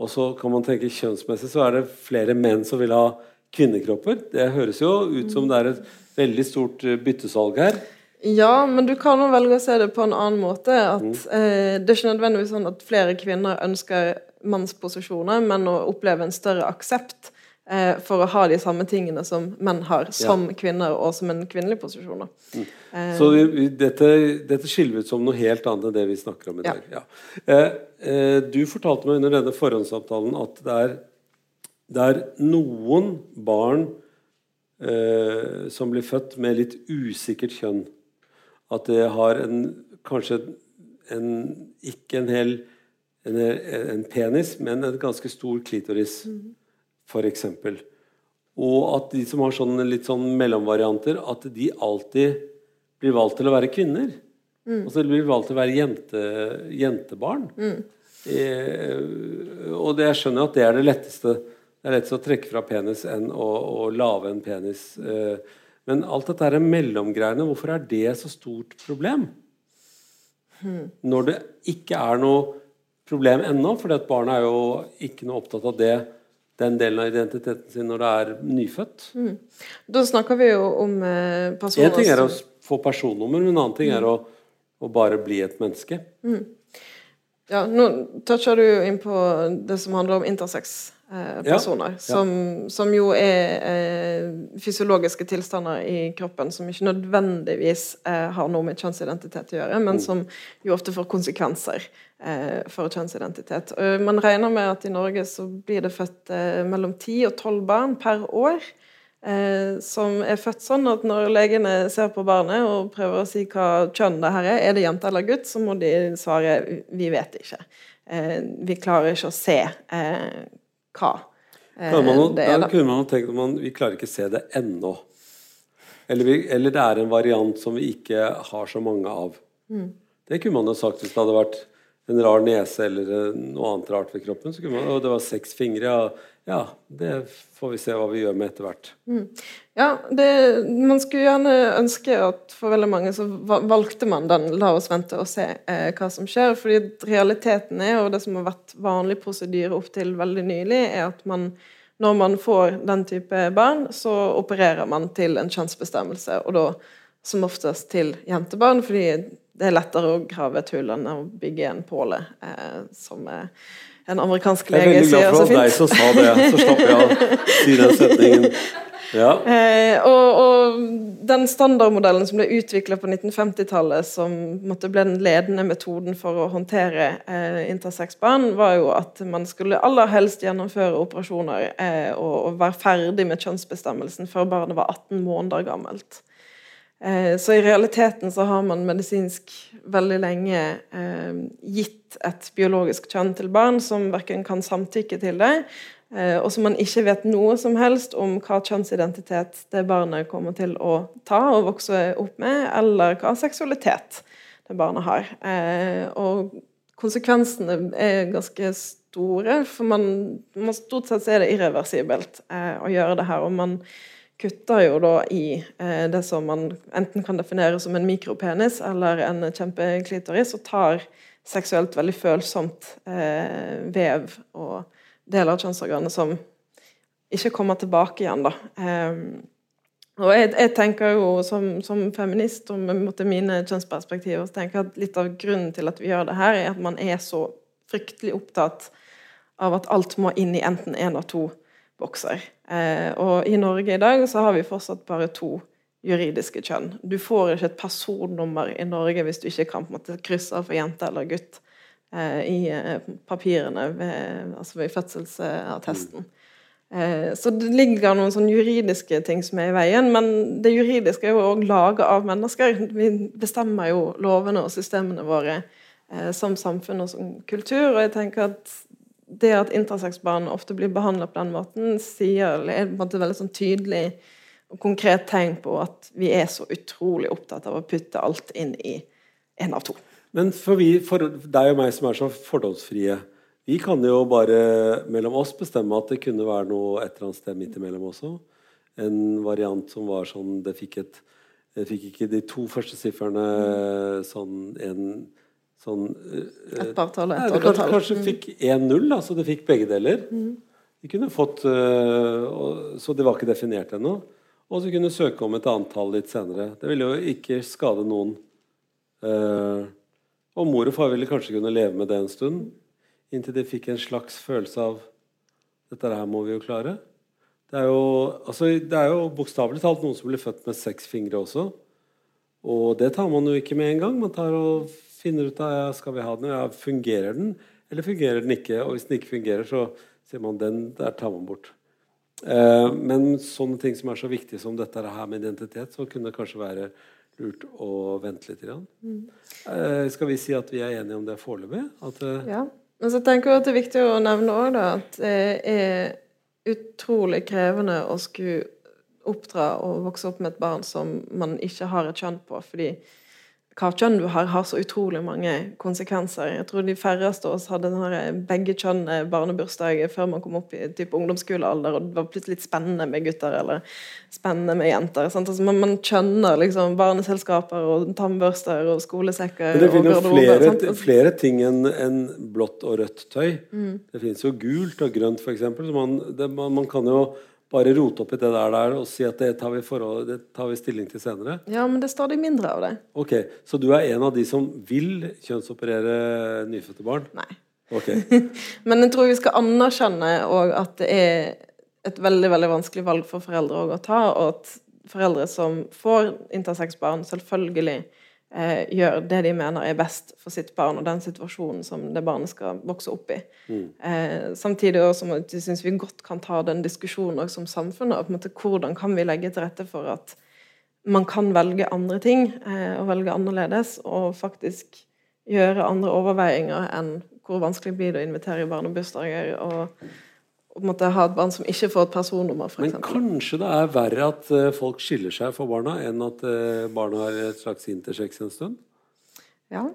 Og så kan man tenke kjønnsmessig så er det flere menn som vil ha kvinnekropper. Det høres jo ut som det er et veldig stort eh, byttesalg her. Ja, men du kan jo velge å se det på en annen måte. At Mm. eh, Det er ikke nødvendigvis sånn at flere kvinner ønsker mannsposisjoner, men å oppleve en større aksept eh, for å ha de samme tingene som menn har, som kvinner og som en kvinnelig posisjon. da. Eh, Så vi, vi, dette, dette skiller ut som noe helt annet enn det vi snakker om i Ja. dag. Ja. Eh, eh, du fortalte meg under denne forhåndsavtalen at det er, det er noen barn eh, som blir født med litt usikkert kjønn. At det har en, kanskje en, ikke en hel en, en penis, men en ganske stor klitoris, for eksempel. Og at de som har sånne litt sånn mellomvarianter, at de alltid blir valgt til å være kvinner. Altså de blir valgt til å være jente, jentebarn. Eh, og det, jeg skjønner at det er det letteste. Det er lettest å trekke fra penis enn å, å lage en penis. Eh, men alt dette her mellomgreiene, hvorfor er det så stort problem? Når det ikke er noe problem ennå, fordi at barnet er jo ikke noe opptatt av det, den delen av identiteten sin når det er nyfødt. Da snakker vi jo om eh, personer En ting er å få personnummer, men en annen ting er å, å bare bli et menneske. Ja, nå toucher du inn på det som handler om intersex-personer. Ja, ja. som, som jo er eh, fysiologiske tilstander i kroppen som ikke nødvendigvis eh, har noe med kjønnsidentitet å gjøre, Mm. men som jo ofte får konsekvenser eh, for kjønnsidentitet. Man regner med at i Norge så blir det født eh, mellom 10 og 12 barn per år. Eh, som er født sånn at når legene ser på barnet og prøver å si hva kjønn det her er, er det jente eller gutt, så må de svare 'vi vet ikke'. Eh, vi klarer ikke å se eh, hva eh, man, det er. Da. kunne man tenkt at man, vi klarer ikke å se det ennå. Eller, vi, eller det er en variant som vi ikke har så mange av. Mm. Det kunne man jo sagt hvis det hadde vært en rar nese eller noe annet rart ved kroppen. Så kunne man, og det var seks fingre. Ja, ja, det får vi se hva vi gjør med etter hvert. Mm. Ja, det, man skulle gjerne ønske at for veldig mange så valgte man den 'la oss vente og se eh, hva som skjer'. fordi realiteten er, og det som har vært vanlig prosedyre opp til veldig nylig, er at man når man får den type barn, så opererer man til en kjønnsbestemmelse, og da som oftest til jentebarn, fordi det er lettere å grave et hull enn å bygge en påle, eh, som en amerikansk lege sier så fint. Jeg er veldig glad for deg som sa det, så slapp jeg å si den setningen. Ja. Eh, og, og, den standardmodellen som ble utvikla på 1950-tallet, som måtte ble den ledende metoden for å håndtere eh, intersex-barn, var jo at man skulle aller helst gjennomføre operasjoner eh, og, og, være ferdig med kjønnsbestemmelsen før barnet var 18 måneder gammelt. Eh, så i realiteten så har man medisinsk veldig lenge eh, gitt et biologisk kjønn til barn som verken kan samtykke til det, eh, og som man ikke vet noe som helst om hva kjønnsidentitet det barnet kommer til å ta og vokse opp med, eller hva seksualitet det barnet har. Og konsekvensene er ganske store, for man, man stort sett er det irreversibelt å gjøre det her. og man kutter jo da i eh, det som man enten kan definere som en mikropenis eller en kjempeklitoris, og tar seksuelt veldig følsomt eh, vev og deler av kjønnsorganet som ikke kommer tilbake igjen, da. Eh, og jeg, jeg, tenker jo som, som feminist og med mine kjønnsperspektiver så tenker jeg at litt av grunnen til at vi gjør det her, er at man er så fryktelig opptatt av at alt må inn i enten én av to bokser. Eh, og i Norge i dag så har vi fortsatt bare to juridiske kjønn. Du får ikke et personnummer i Norge hvis du ikke kan på en måte krysse av for jente eller gutt eh, i eh, papirene ved, altså ved fødselsattesten. Eh, så det ligger noen sånn juridiske ting som er i veien, men det juridiske er jo òg laget av mennesker. Vi bestemmer jo lovene og systemene våre eh, som samfunn og som kultur, og jeg tenker at det at intersex-barn ofte blir behandla på den måten, sier, er på en måte veldig sånn tydelig og konkret tegn på at vi er så utrolig opptatt av å putte alt inn i en av to. Men for, vi, for deg og meg som er så fordomsfrie, vi kan jo bare mellom oss bestemme at det kunne være noe et eller annet sted midt imellom også. En variant som var sånn Det fikk, et, det fikk ikke de to første sifrene sånn en sånn uh, Et partall og et oddetall. Kanskje, kanskje mm. fikk 1-0, da, så det fikk begge deler. Mm. De kunne fått uh, Så det var ikke definert ennå. Og så kunne søke om et antall litt senere. Det ville jo ikke skade noen. Uh, og mor og far ville kanskje kunne leve med det en stund, inntil de fikk en slags følelse av dette her må vi jo klare. Det er jo, altså, jo bokstavelig talt noen som blir født med seks fingre også. Og det tar man jo ikke med en gang. Man tar og finner ut av ja, skal vi ha den, ja, fungerer den, eller fungerer den ikke. Og hvis den ikke fungerer, så sier man den der tar man bort. Eh, men sånne ting som er så viktige som dette her med identitet, så kunne det kanskje være lurt å vente litt. Mm. Eh, skal vi si at vi er enige om det foreløpig? Eh, ja. Men så tenker jeg at det er viktig å nevne da, at det er utrolig krevende å skulle oppdra og vokse opp med et barn som man ikke har et kjønn på. fordi hva kjønn du har, har så utrolig mange konsekvenser. Jeg tror de færreste av oss hadde denne begge kjønn barnebursdag før man kom opp i type ungdomsskolealder, og det var plutselig litt spennende med gutter eller spennende med jenter. Altså, man, man kjønner liksom barneselskaper og tannbørster og skolesekker Men det finnes jo flere, flere, ting enn en blått og rødt tøy. Mm. Det finnes jo gult og grønt, f.eks. Man, man, man kan jo bare rote opp i det der, der og si at det tar, forhold, det tar, vi stilling til senere? Ja, men det er stadig mindre av det. Ok, Så du er en av de som vil kjønnsoperere nyfødte barn? Nei. Ok. men jeg tror vi skal anerkjenne at det er et veldig veldig vanskelig valg for foreldre å ta, og at foreldre som får intersex-barn, selvfølgelig eh, gjør det de mener er best for sitt barn og den situasjonen som det barnet skal vokse opp i. Mm. Eh, samtidig også, syns vi godt kan ta den diskusjonen som samfunn. Og på en måte, hvordan kan vi legge til rette for at man kan velge andre ting eh, og velge annerledes, og faktisk gjøre andre overveiinger enn hvor vanskelig blir det å invitere i barnebursdager og på en måte ha et barn som ikke får et personnummer, f.eks. Men kanskje det er verre at uh, folk skiller seg for barna, enn at uh, barna har et slags intersex en stund? Ja.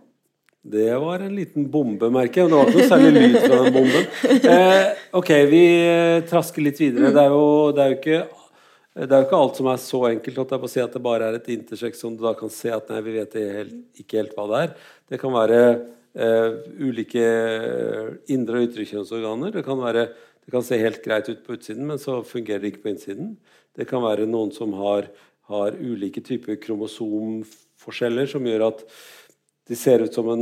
Det var en liten bombe, merker jeg. Det var ikke noe særlig lyd fra den bomben. Eh, ok, vi eh, trasker litt videre. Det er jo, det er jo ikke det er jo ikke alt som er så enkelt at, si at det bare er et intersex som du da kan se at nei, vi vet helt, ikke helt hva det er. Det kan være eh, ulike indre og ytre kjønnsorganer. Det kan, være, det kan se helt greit ut på utsiden, men så fungerer det ikke på innsiden. Det kan være noen som har, har ulike typer kromosomforskjeller som gjør at de ser ut som en,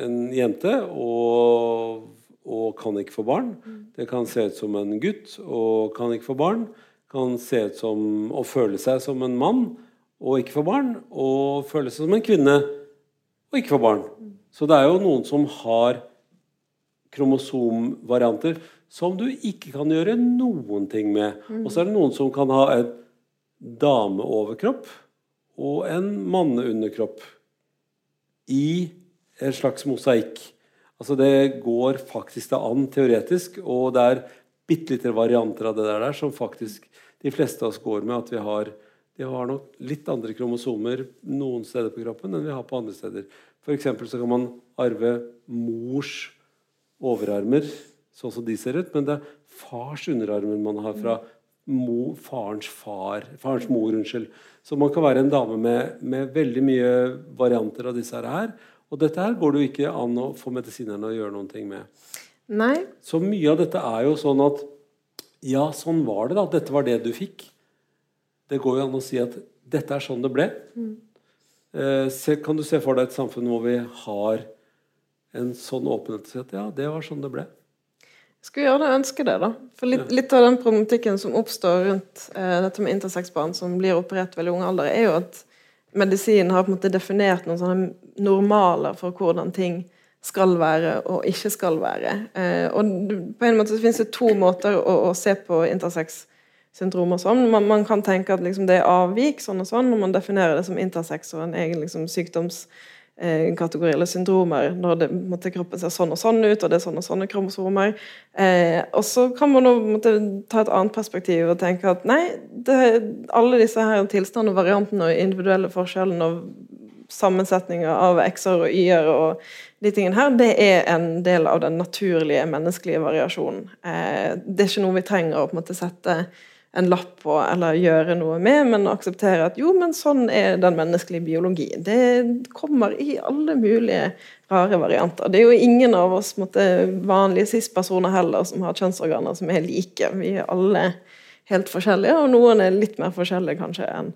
en jente og, og, kan ikke få barn. Det kan se ut som en gutt og kan ikke få barn. Kan se ut som å føle seg som en mann og ikke få barn. Og føle seg som en kvinne og ikke få barn. Så det er jo noen som har kromosomvarianter som du ikke kan gjøre noen ting med. Og så er det noen som kan ha en dameoverkropp og en manneunderkropp i en slags mosaikk. Altså Det går faktisk da an teoretisk, og det er bitte lite varianter av det der som faktisk de fleste av oss går med. At vi har, de har nok litt andre kromosomer noen steder på kroppen enn vi har på andre steder. F.eks. så kan man arve mors overarmer, sånn som de ser ut, men det er fars underarmer man har fra mo, farens far, farens mor. unnskyld. Så man kan være en dame med, med, veldig mye varianter av disse her. Og dette her går det jo ikke an å få medisinerne å gjøre noen ting med. Nei. Så mye av dette er jo sånn at Ja, sånn var det, da. Dette var det du fikk. Det går jo an å si at dette er sånn det ble. Mm. Eh, se, kan du se for deg et samfunn hvor vi har en sånn åpenhet til at ja, det var sånn det ble? Skulle det, ønske det, da. For litt, litt av den problematikken som oppstår rundt eh, dette med intersex-barn som blir operert veldig ung alder, er jo at medisinen har på en måte definert noen sånne normaler for hvordan ting skal være og ikke skal være. Eh, og på en måte så finnes det to måter å, å se på intersex-syndromer og sånn. Man, man, kan tenke at liksom, det er avvik sånn og sånn, når man definerer det som intersex og en egen liksom, sykdoms eh, kategori eller syndromer når det, måtte, kroppen ser sånn og sånn ut, og det er sånne og sånne kromosomer. Eh, og så kan man måtte, ta et annet perspektiv og tenke at nei, det, alle disse her tilstandene, variantene og individuelle forskjellene og sammensetninger av x-er og y-er og de tingene her, det er en del av den naturlige menneskelige variasjonen. Eh, det er ikke noe vi trenger å på en måte sette en lapp på eller gjøre noe med, men akseptere at jo, men sånn er den menneskelige biologi. Det kommer i alle mulige rare varianter. Det er jo ingen av oss måtte, vanlige cis-personer heller som har kjønnsorganer som er like. Vi er alle helt forskjellige, og noen er litt mer forskjellige kanskje enn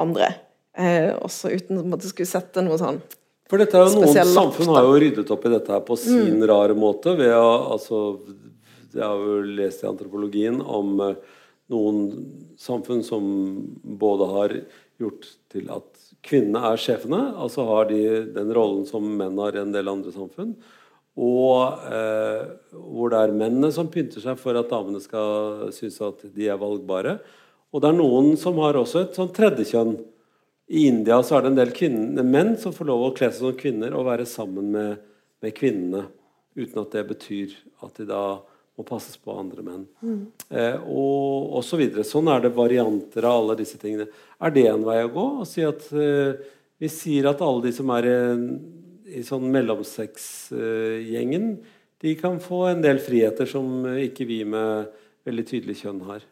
andre. Eh, også uten at det skulle sette noe sånn for dette er jo Noen samfunn har jo ryddet opp i dette her på sin mm. rare måte. ved å, altså, Jeg har jo lest i antropologien om uh, noen samfunn som både har gjort til at kvinnene er sjefene, altså har de den rollen som menn har i en del andre samfunn. Og eh, hvor det er mennene som pynter seg for at damene skal synes at de er valgbare. Og det er noen som har også et sånn tredjekjønn. I India så er det en del kvinner, menn som får lov å kle seg som kvinner og være sammen med, med kvinnene. Uten at det betyr at de da må passes på andre menn. Mm. Eh, og, og så videre. Sånn er det varianter av alle disse tingene. Er det en vei å gå? Å si at eh, Vi sier at alle de som er i, i sånn mellomsexgjengen, eh, de kan få en del friheter som ikke vi med veldig tydelig kjønn har.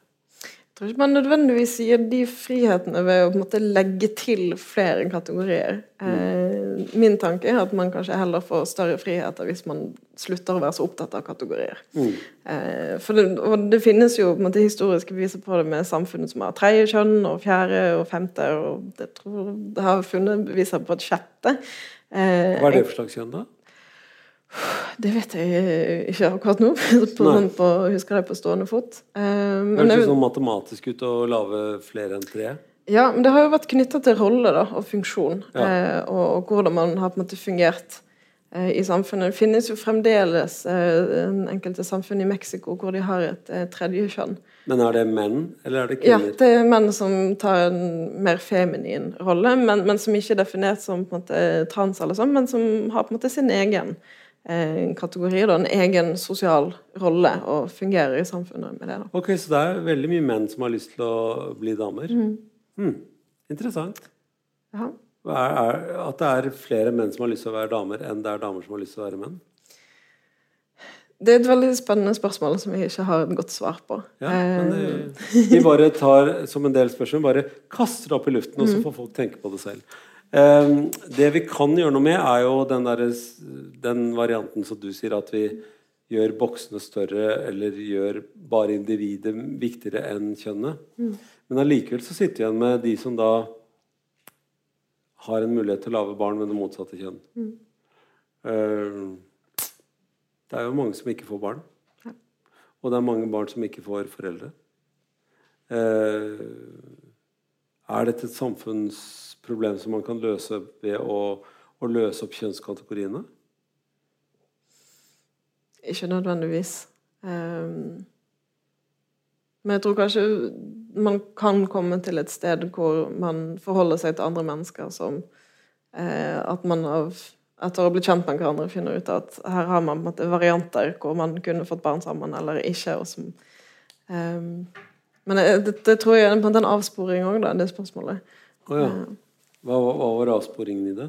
Jeg tror ikke man nødvendigvis gir de frihetene ved å måte legge til flere kategorier. Mm. Eh, min tanke er at man kanskje heller får større friheter hvis man slutter å være så opptatt av kategorier. Mm. Eh, for det, og det finnes jo på måte historiske beviser på det med samfunnet som har tredje kjønn og fjerde og femte, og det, tror, det har funnet beviser på et sjette. Eh, Hva er det for slags kjønn, da? Det vet jeg ikke akkurat nå. på, sånn på, husker jeg på stående fot. Um, det høres sånn matematisk ut å lage flere enn tre. Ja, men det har jo vært knytta til rolle da, og funksjon. Ja. Eh, og, og, hvordan man har på en måte fungert eh, i samfunnet. Det finnes jo fremdeles eh, enkelte samfunn i Mexico hvor de har et eh, tredje kjønn. Men er det menn, eller er det kvinner? Ja, det er menn som tar en mer feminin rolle, men, men som ikke er definert som på en måte trans, eller sånn, men som har på en måte sin egen en kategori, da, en egen sosial rolle, og fungerer i samfunnet med det. da. Ok, Så det er veldig mye menn som har lyst til å bli damer? Mm. Hmm. Interessant. Ja. Er, er, at det er flere menn som har lyst til å være damer, enn det er damer som har lyst til å være menn? Det er et veldig spennende spørsmål som jeg ikke har et godt svar på. Ja, men det, Eh, vi bare tar som en del spørsmål, bare kaster det opp i luften, og så får folk tenke på det selv. Eh, det vi kan gjøre noe med, er jo den, der, den varianten som du sier, at vi gjør boksene større, eller gjør bare individet viktigere enn kjønnet. Men allikevel så sitter vi igjen med de som da har en mulighet til å lage barn med det motsatte kjønn. Eh, det er jo mange som ikke får barn. Og det er mange barn som ikke får foreldre. Eh, er dette et samfunnsproblem som man kan løse ved å, å løse opp kjønnskategoriene? Ikke nødvendigvis. Um, men jeg tror kanskje man kan komme til et sted hvor man forholder seg til andre mennesker som uh, At man av, etter å bli kjent med hverandre finner ut at her har man måte varianter hvor man kunne fått barn sammen eller ikke. Og som, ehm, men det, tror jeg er en avsporing òg, det spørsmålet. Å ja. Hva, hva, var avsporingen i det?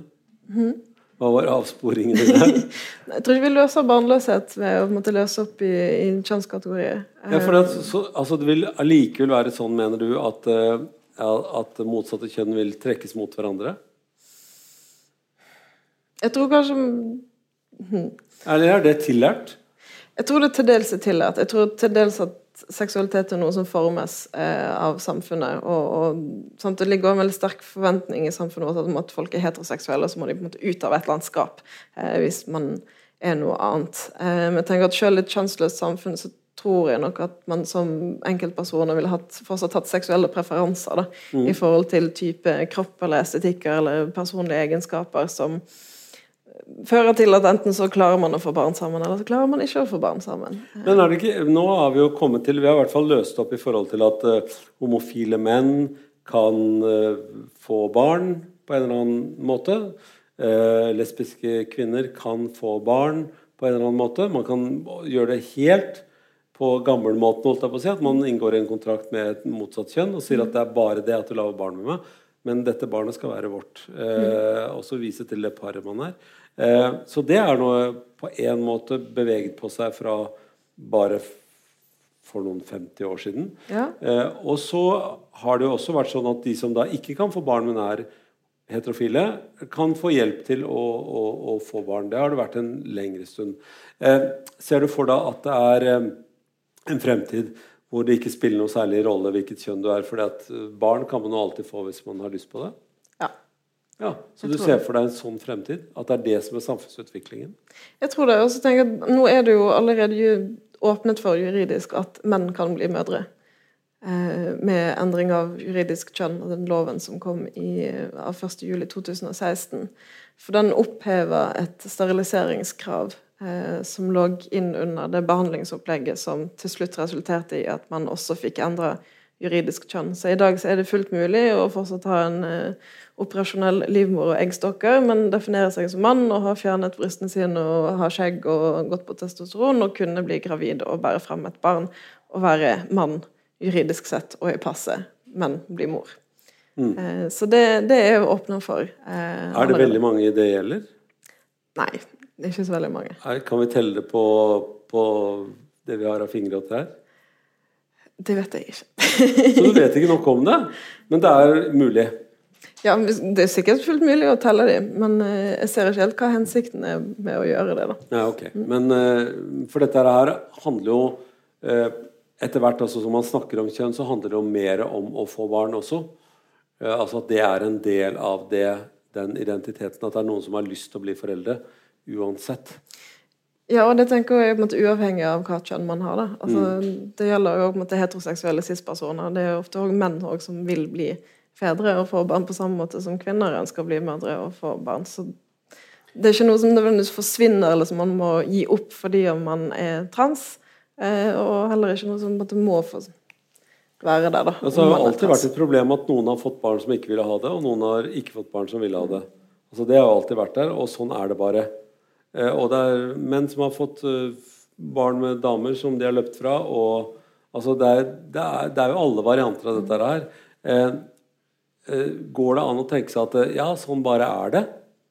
Hva var avsporingen i det? Jeg tror ikke vi løser barnløshet ved å måtte løse opp i, i kjønnskategorier. Ja, for det, så, altså, det vil allikevel være sånn, mener du, at, eh, at motsatte kjønn vil trekkes mot hverandre? Jeg tror kanskje Eller er det tillært? Jeg tror det til dels er tillært. Jeg tror til dels at seksualitet er noe som formes eh, av samfunnet. Og, og sant, Det ligger en veldig sterk forventning i samfunnet vårt om at folk er heteroseksuelle, så må de på en måte ut av et eller annet skap eh, hvis man er noe annet. Eh, men jeg tenker at selv i et kjønnsløst samfunn så tror jeg nok at man som enkeltpersoner ville hatt, fortsatt hatt seksuelle preferanser da, i forhold til type kropp eller estetikker eller personlige egenskaper som fører til at enten så klarer man å få barn sammen, eller så klarer man ikke å få barn sammen. Men er det ikke, nå har vi jo kommet til Vi har i hvert fall løst opp i forhold til at uh, homofile menn kan uh, få barn på en eller annen måte. Uh, lesbiske kvinner kan få barn på en eller annen måte. Man kan gjøre det helt på gammelmåten, holdt jeg på å si. At man inngår en kontrakt med et motsatt kjønn og sier at det er bare det at du lager barn med meg. Men dette barnet skal være vårt. Eh, og så vise til det paret man er. Eh, så det er noe på en måte beveget på seg fra bare for noen 50 år siden. Ja. Eh, og så har det jo også vært sånn at de som da ikke kan få barn, men er heterofile, kan få hjelp til å, å, å få barn. Det har det vært en lengre stund. Eh, ser du for deg at det er eh, en fremtid hvor det ikke spiller noe særlig rolle hvilket kjønn du er? For eh, barn kan man jo alltid få hvis man har lyst på det. Ja. Ja, Så du ser for deg en sånn fremtid? At det er det som er samfunnsutviklingen? Jeg tror det. Og så tenker jeg at nå er det jo allerede åpnet for juridisk at menn kan bli mødre. Eh, med endring av juridisk kjønn og den loven som kom i, av 1.7.2016. For den opphever et steriliseringskrav eh, som lå inn under det behandlingsopplegget som til slutt resulterte i at man også fikk endra juridisk kjønn. Så i dag så er det fullt mulig å fortsatt ha en eh, operasjonell livmor og eggstokker, men definere seg som mann og ha fjernet brystene sine og ha skjegg og gått på testosteron og kunne bli gravid og bære frem et barn og være mann juridisk sett og i passet, men bli mor. Eh, Så det, det er jo åpna for. eh, Er det veldig mange det gjelder? Nei, det er ikke så veldig mange. Er, kan vi telle det på, på det vi har av fingeråtter her? Det vet jeg ikke. Så du vet ikke nok om det, men det er mulig. Ja, Det er sikkert fullt mulig å telle dem, men eh, jeg ser ikke helt hva hensikten er med å gjøre det. da. Ja, ok. Men eh, for dette her handler jo eh, Etter hvert altså, som man snakker om kjønn, så handler det jo mer om å få barn også. Altså at det er en del av det, den identiteten. At det er noen som har lyst til å bli foreldre uansett. Ja, og det tenker jeg på en måte uavhengig av hva kjønn man har. Altså, Det gjelder jo på en måte heteroseksuelle cis-personer. Det er jo ofte også menn også som vil bli fedre og få barn på samme måte som kvinner ønsker å bli mødre og få barn. Så det er ikke noe som nødvendigvis forsvinner, eller som man må gi opp fordi man er trans. Eh, og heller ikke noe som på en måte må få være der, da. Altså, det har er alltid vært et problem at noen har fått barn som ikke ville ha det, og noen har ikke fått barn som ville ha det. Altså, det har alltid vært der, og sånn er det bare. Eh, og det er menn som har fått eh, barn med damer som de har løpt fra. og altså, det, er, det, er, det er jo alle varianter av dette her. Eh, eh, går det an å tenke seg at ja, sånn bare er det?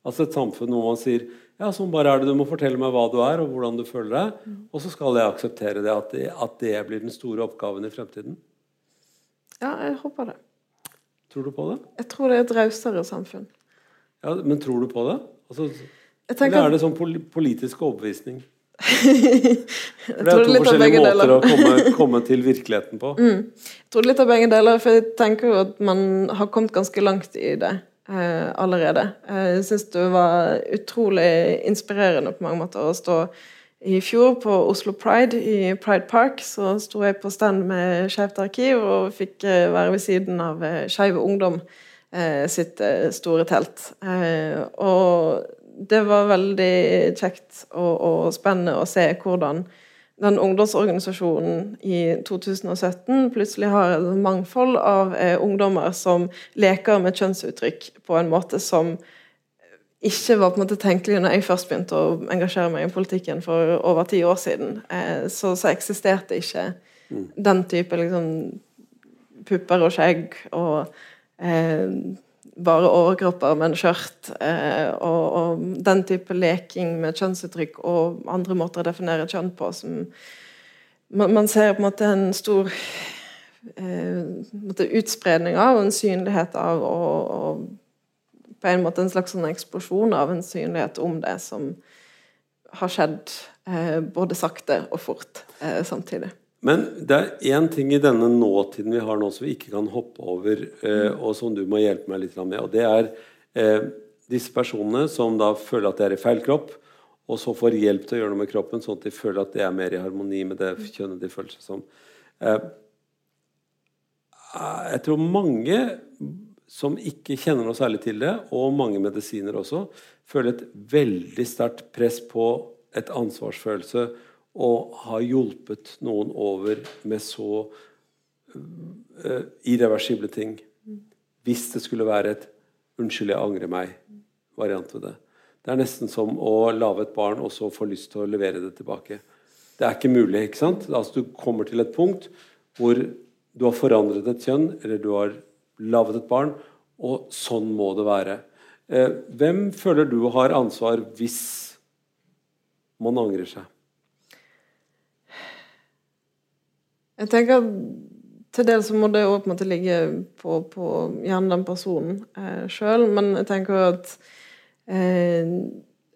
Altså et samfunn hvor man sier ja, sånn bare er det, du må fortelle meg hva du er og hvordan du føler deg. Mm. Og så skal jeg akseptere det at, det, at det blir den store oppgaven i fremtiden. Ja, jeg håper det. Tror du på det? Jeg tror det er et rausere samfunn. Ja, Men tror du på det? Altså, eller er det sånn politisk overbevisning? For det er to forskjellige måter å komme, komme, til virkeligheten på. Mm. Jeg tror litt av begge deler, for jeg tenker jo at man har kommet ganske langt i det eh, allerede. Jeg syns det var utrolig inspirerende på mange måter å stå i fjor på Oslo Pride i Pride Park så sto jeg på stand med Skeivt arkiv og fikk eh, være ved siden av eh, Skeiv Ungdom eh, sitt store telt. Og det var veldig kjekt og, og, spennende å se hvordan den ungdomsorganisasjonen i 2017 plutselig har et mangfold av eh, ungdommer som leker med kjønnsuttrykk på en måte som ikke var på en måte tenkelig når jeg først begynte å engasjere meg i politikken for over ti år siden. Eh, så, så, eksisterte ikke mm. den type liksom, pupper og skjegg og eh, bare overkropper, men skjørt. Eh, og, og, den type leking med kjønnsuttrykk og andre måter å definere kjønn på som Man, man ser på en måte en stor eh, utspredning av og en synlighet av og, og, på en måte en slags sånn eksplosjon av en synlighet om det som har skjedd eh, både sakte og fort eh, samtidig. Men det er én ting i denne nåtiden vi har nå som vi ikke kan hoppe over, eh, og som du må hjelpe meg litt med. Og det er eh, disse personene som da føler at de er i feil kropp, og så får hjelp til å gjøre noe med kroppen, sånn at de føler at det er mer i harmoni med det kjønnet de føler seg som. Eh, jeg tror mange som ikke kjenner noe særlig til det, og mange medisiner også, føler et veldig sterkt press på et ansvarsfølelse og har hjulpet noen over med så uh, irreversible ting. Hvis det skulle være et 'unnskyld, jeg angrer meg'-variant ved det. Det er nesten som å lage et barn og så få lyst til å levere det tilbake. Det er ikke mulig. ikke sant? Altså, du kommer til et punkt hvor du har forandret et kjønn, eller du har laget et barn, og sånn må det være. Eh, hvem føler du har ansvar hvis man angrer seg? Jeg tenker at til dels må det jo på en måte ligge på, på gjerne den personen eh, sjøl, men jeg tenker at eh,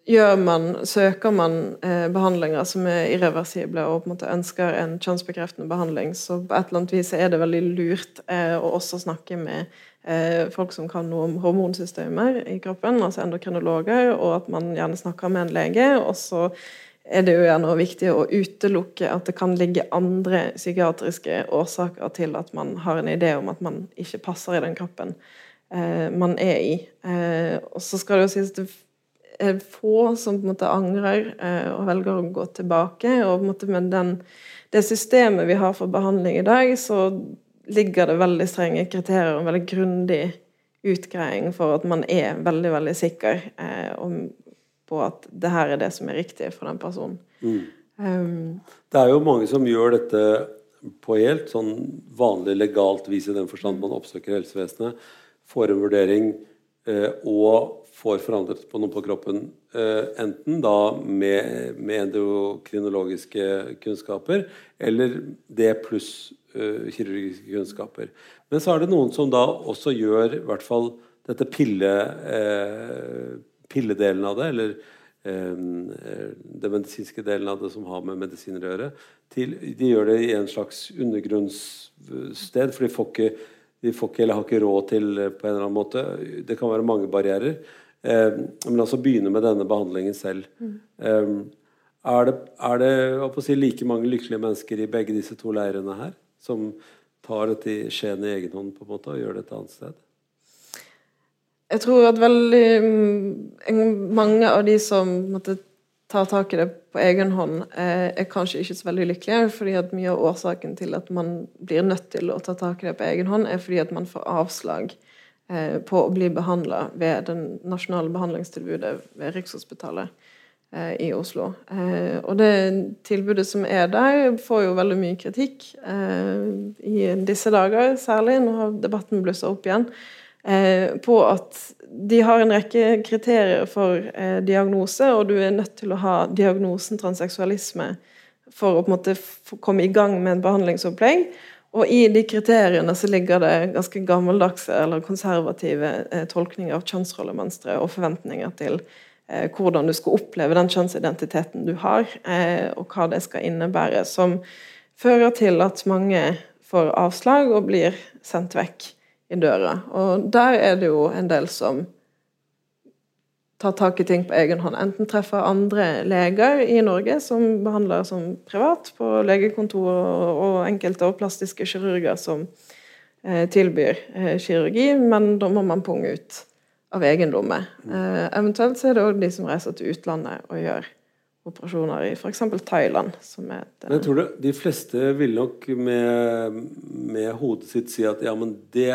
gjør man, søker man eh, behandlinger som er irreversible, og på en måte ønsker en kjønnsbekreftende behandling, så på et eller annet vis er det veldig lurt eh, å også snakke med eh, folk som kan noe om hormonsystemer i kroppen, altså endokrinologer, og at man gjerne snakker med en lege. og så er det jo gjerne viktig å utelukke at det kan ligge andre psykiatriske årsaker til at man har en idé om at man ikke passer i den kroppen eh, man er i. Eh, og så skal det jo sies det er få som på en måte angrer eh, og velger å gå tilbake. Og på en måte med den, det systemet vi har for behandling i dag, så ligger det veldig strenge kriterier og veldig grundig utgreiing for at man er veldig, veldig sikker eh, om på at det her er det som er riktig for den personen. Mm. Um, det er jo mange som gjør dette på helt sånn vanlig legalt vis, i den forstand man oppsøker helsevesenet, får en vurdering eh, og får forandret på noe på kroppen. Eh, enten da med, med, endokrinologiske kunnskaper, eller det pluss eh, kirurgiske kunnskaper. Men så er det noen som da også gjør i hvert fall dette pille eh, pilledelen av det, eller eh, den medisinske delen av det som har med medisiner å gjøre, til, de gjør det i en slags undergrunnssted. For de får ikke, de får ikke eller har ikke råd til eh, på en eller annen måte. Det kan være mange barrierer. Eh, men altså begynne med denne behandlingen selv. Mm. Eh, er det, er det si, like mange lykkelige mennesker i begge disse to leirene her, som tar dette i skjeen i egen hånd på en måte og gjør det et annet sted? Jeg tror at veldig mm, mange av de som måtte ta tak i det på egen hånd, eh, er kanskje ikke så veldig lykkelige. fordi at mye av årsaken til at man blir nødt til å ta tak i det på egen hånd, er fordi at man får avslag eh, på å bli behandla ved det nasjonale behandlingstilbudet ved Rikshospitalet eh, i Oslo. Og det tilbudet som er der, får jo veldig mye kritikk i disse dager, særlig. Nå har debatten blussa opp igjen. Eh, på at de har en rekke kriterier for eh, diagnose, og du er nødt til å ha diagnosen transseksualisme for å på en måte komme i gang med en behandlingsopplegg. Og i de kriteriene så ligger det ganske gammeldagse eller konservative eh, tolkninger av kjønnsrollemønstre og forventninger til hvordan du skal oppleve den kjønnsidentiteten du har, og hva det skal innebære. Som fører til at mange får avslag og blir sendt vekk i døra. Og der er det jo en del som tar tak i ting på egen hånd. Enten treffer andre leger i Norge som behandler som privat på legekontor, og enkelte og plastiske kirurger som eh, tilbyr eh, kirurgi, men da må man punge ut av eiendommer. Eh, eventuelt så er det òg de som reiser til utlandet og gjør operasjoner i f.eks. Thailand. som er et, jeg tror det, De fleste vil nok med, med hodet sitt si at ja, men det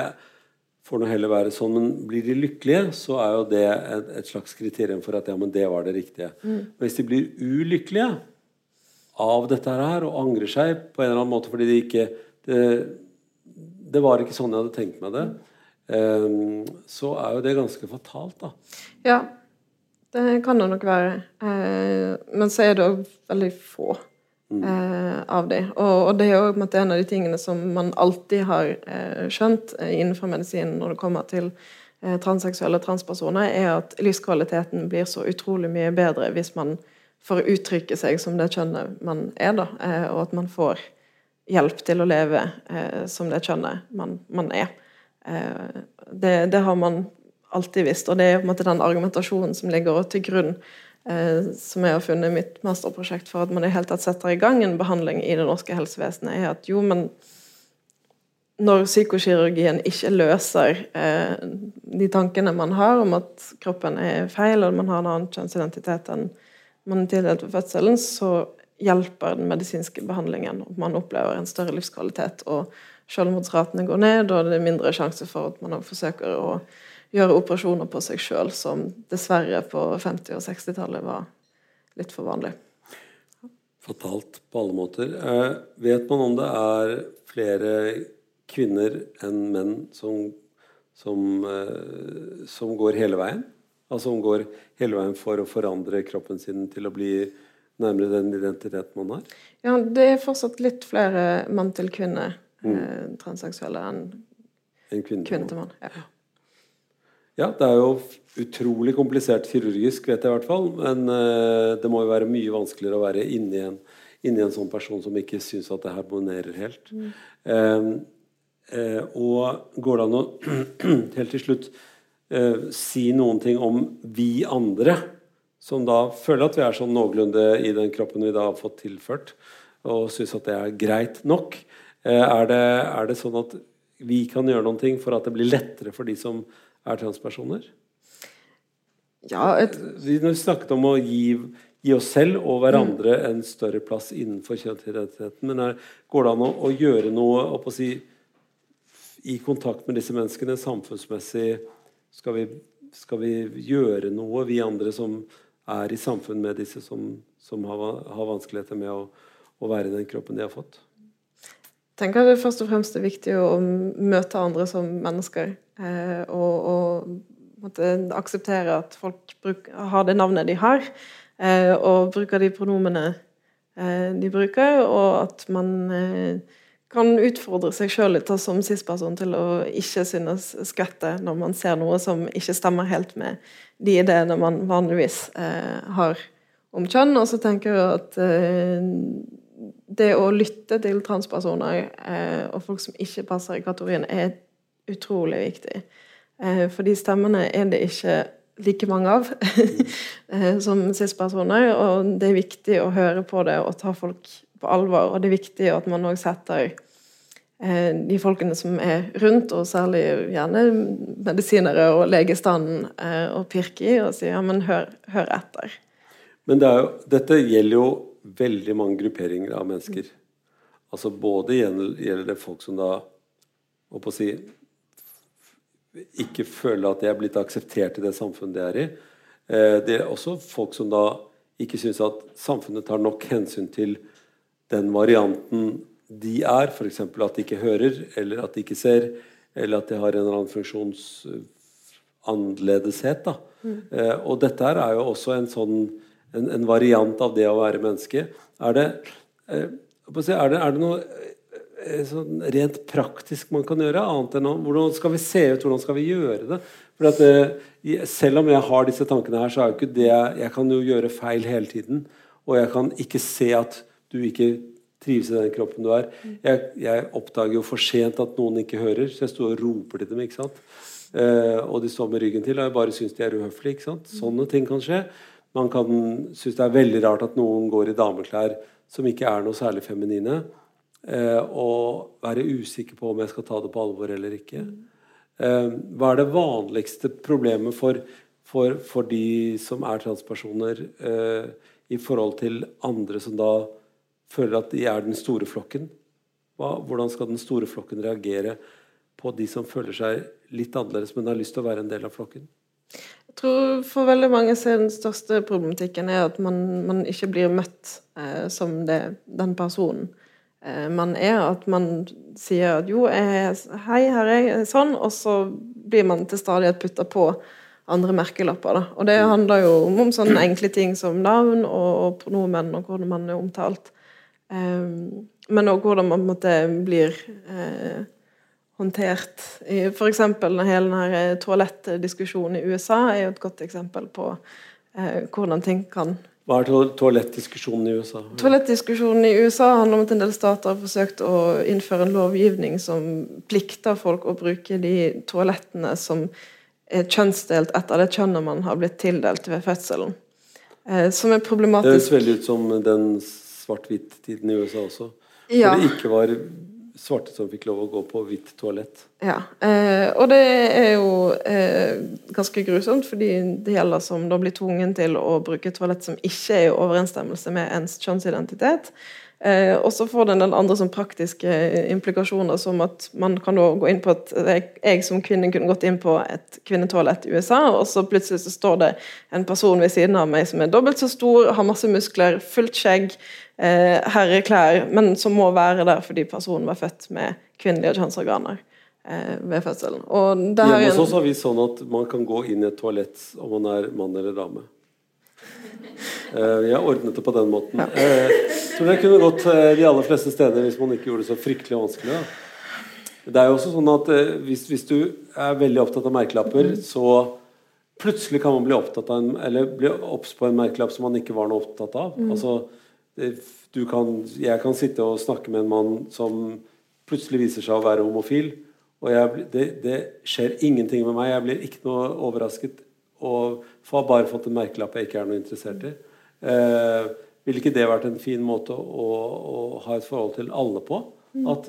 får nå heller være sånn. Men blir de lykkelige, så er jo det et, et slags kriterium for at ja, men det var det riktige. Mm. Men hvis de blir ulykkelige av dette her og angrer seg på en eller annen måte fordi de ikke Det, det var ikke sånn jeg hadde tenkt meg det. Um, så er jo det ganske fatalt, da. Ja, det kan det nok være. Uh, men så er det òg veldig få Mm. Eh, av dem. Og, og, det er jo en, av de tingene som man alltid har eh, skjønt eh, innenfor medisinen når det kommer til eh, transseksuelle transpersoner, er at livskvaliteten blir så utrolig mye bedre hvis man får uttrykke seg som det kjønnet man er, da, eh, og at man får hjelp til å leve eh, som det kjønnet man, man er. Det, det, har man alltid visst, og det er på en måte den argumentasjonen som ligger til grunn som jeg har funnet i mitt masterprosjekt for at man i hele tatt setter i gang en behandling i det norske helsevesenet, er at jo, men når psykokirurgien ikke løser eh, de tankene man har om at kroppen er feil, og man har en annen kjønnsidentitet enn man er tildelt ved fødselen, så hjelper den medisinske behandlingen. Man opplever en større livskvalitet, og selvmordsratene går ned, og det er mindre sjanse for at man forsøker å gjøre operasjoner på seg sjøl, som dessverre på 50- og 60-tallet var litt for vanlig. Fatalt på alle måter. Eh, vet man om det er flere kvinner enn menn som, som, eh, som går hele veien? Altså som går hele veien for å forandre kroppen sin til å bli nærmere den identiteten man har? Ja, det er fortsatt litt flere mann til kvinne mm. eh, transseksuelle enn en kvinne, kvinne til mann. Ja. Ja, det er jo utrolig komplisert kirurgisk, vet jeg i hvert fall. Men uh, det må jo være mye vanskeligere å være inni en, inni en sånn person som ikke syns at det harmonerer helt. Mm. Uh, uh, og går det an å helt til slutt si noen ting om vi andre, som da føler at vi er sånn noenlunde i den kroppen vi da har fått tilført, og syns at det er greit nok? Er det, er det sånn at vi kan gjøre noen ting for at det blir lettere for de som er transpersoner? Ja, et... Vi snakket om å gi, gi oss selv og hverandre mm. en større plass innenfor kjønnsidentiteten. Men er, går det an å, å gjøre noe si, i kontakt med disse menneskene samfunnsmessig? Skal vi, skal vi, gjøre noe, vi andre som er i samfunn med disse som, som har, har, vanskeligheter med å, å være i den kroppen de har fått? Tenker det først og fremst er viktig å møte andre som mennesker. Eh, og, og måtte akseptere at folk bruk, har det navnet de har, eh, og bruker de pronomene eh, de bruker, og at man kan utfordre seg sjøl litt som cis-person til å ikke synes skvette når man ser noe som ikke stemmer helt med de ideene man vanligvis har om kjønn. Og så tenker jeg at det å lytte til transpersoner eh, og folk som ikke passer i kategorien, er utrolig viktig. Eh, for de stemmene er det ikke like mange av eh, som cis-personer. Og det er viktig å høre på det og ta folk på alvor. Og det er viktig at man òg setter eh, de folkene som er rundt, og særlig gjerne medisinere og legestanden, og pirke i og si ja, men hør, hør etter. Men det jo, dette gjelder jo veldig mange grupperinger av mennesker. Altså Både gjelder det folk som da å si, ikke føler at de er blitt akseptert i det samfunnet de er i. Eh, det er også folk som da ikke syns at samfunnet tar nok hensyn til den varianten de er. F.eks. at de ikke hører, eller at de ikke ser, eller at de har en eller annen funksjonsannerledeshet. Da. Eh, og dette her er jo også en sånn en, en variant av det å være menneske. Er det, eh, er det, er det noe eh, sånn rent praktisk man kan gjøre? annet enn å, Hvordan skal vi se ut? Hvordan skal vi gjøre det? At, eh, selv om jeg har disse tankene her, så er jo ikke det Jeg kan jo gjøre feil hele tiden. Og jeg kan ikke se at du ikke trives i den kroppen du er. Jeg, jeg oppdager jo for sent at noen ikke hører, så jeg står og roper til dem. ikke sant? Eh, og de står med ryggen til, og jeg bare syns de er uhøflige. ikke sant? Sånne ting kan skje. Man kan synes det er veldig rart at noen går i dameklær som ikke er noe særlig feminine. Eh, og være usikker på om jeg skal ta det på alvor eller ikke. Eh, hva er det vanligste problemet for, for, for de som er transpersoner, eh, i forhold til andre som da føler at de er den store flokken? Hva, hvordan skal den store flokken reagere på de som føler seg litt annerledes, men har lyst til å være en del av flokken? Tror for veldig mange så er den største problematikken er at man, man ikke blir møtt eh, som det, den personen eh, man er. At man sier at jo, jeg, hei, her er jeg, sånn, og så blir man til stadighet putta på andre merkelapper. Da. Og det handler jo om, om sånne enkle ting som navn og, og pronomen, og hvordan man er omtalt. Eh, men òg hvordan man på en måte blir eh, håndtert. F.eks. hele denne toalettdiskusjonen i USA er jo et godt eksempel på eh, hvordan ting kan Hva er to toalettdiskusjonen i USA? Toalettdiskusjonen i USA handler om at en del stater har forsøkt å innføre en lovgivning som plikter folk å bruke de toalettene som er kjønnsdelt etter det kjønnet man har blitt tildelt ved fødselen. Eh, som er problematisk. Det høres veldig ut som den svart-hvitt-tiden i USA også. Ja. Hvor det ikke var svarte som fikk lov å gå på hvitt toalett. Ja, eh, og det er jo eh, ganske grusomt, fordi det gjelder som da blir tvungen til å bruke toalett som ikke er i overensstemmelse med ens kjønnsidentitet. Eh, og så får det en del andre som praktiske implikasjoner, som at man kan da gå inn på at Jeg som kvinne kunne gått inn på et kvinnetoalett i USA, og så plutselig så står det en person ved siden av meg som er dobbelt så stor, har masse muskler, fullt skjegg, eh, herreklær, men som må være der fordi personen var født med kvinnelige kjønnsorganer eh, ved fødselen. Hjemme hos oss har vi sånn at man kan gå inn i et toalett om man er mann eller dame. Eh, vi har ordnet det på den måten. Ja. Eh, tror det kunne gått eh, de aller fleste steder hvis man ikke gjorde det så fryktelig vanskelig. Da. Det er jo også sånn at hvis, hvis, du er veldig opptatt av merkelapper, så plutselig kan man bli opptatt av en, eller bli obs på en merkelapp som man ikke var noe opptatt av. Mm. Altså kan, jeg kan sitte og snakke med en mann som plutselig viser seg å være homofil. Og jeg, det, det, skjer ingenting med meg. Jeg blir ikke noe overrasket. Og har bare fått en merkelapp jeg ikke er noe interessert i. Eh, ville ikke det vært en fin måte å, å, ha et forhold til alle på? Mm. At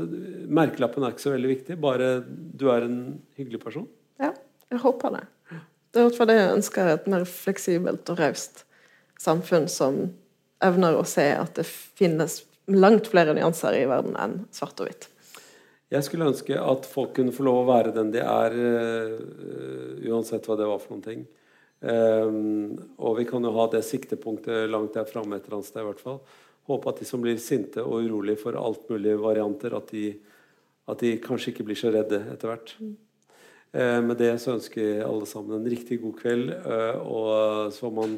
merkelappen er ikke så veldig viktig, bare du er en hyggelig person? Ja, jeg håper det. Det er i hvert fall det jeg ønsker, et mer fleksibelt og raust samfunn som evner å se at det finnes langt flere nyanser i verden enn svart og hvitt. Jeg skulle ønske at folk kunne få lov å være den de er, uh, uansett hva det var for noen ting. Um, og vi kan jo ha det siktepunktet langt der framme et eller annet sted. i hvert fall. Håpe at de som blir sinte og urolige for alt mulig varianter, at de, at de kanskje ikke blir så redde etter hvert. Mm. Uh, med det så ønsker jeg alle sammen en riktig god kveld. Uh, og så må man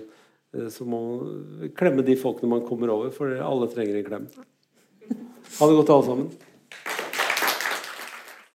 uh, så må man klemme de folkene man kommer over, for alle trenger en klem. Ha det godt, alle sammen.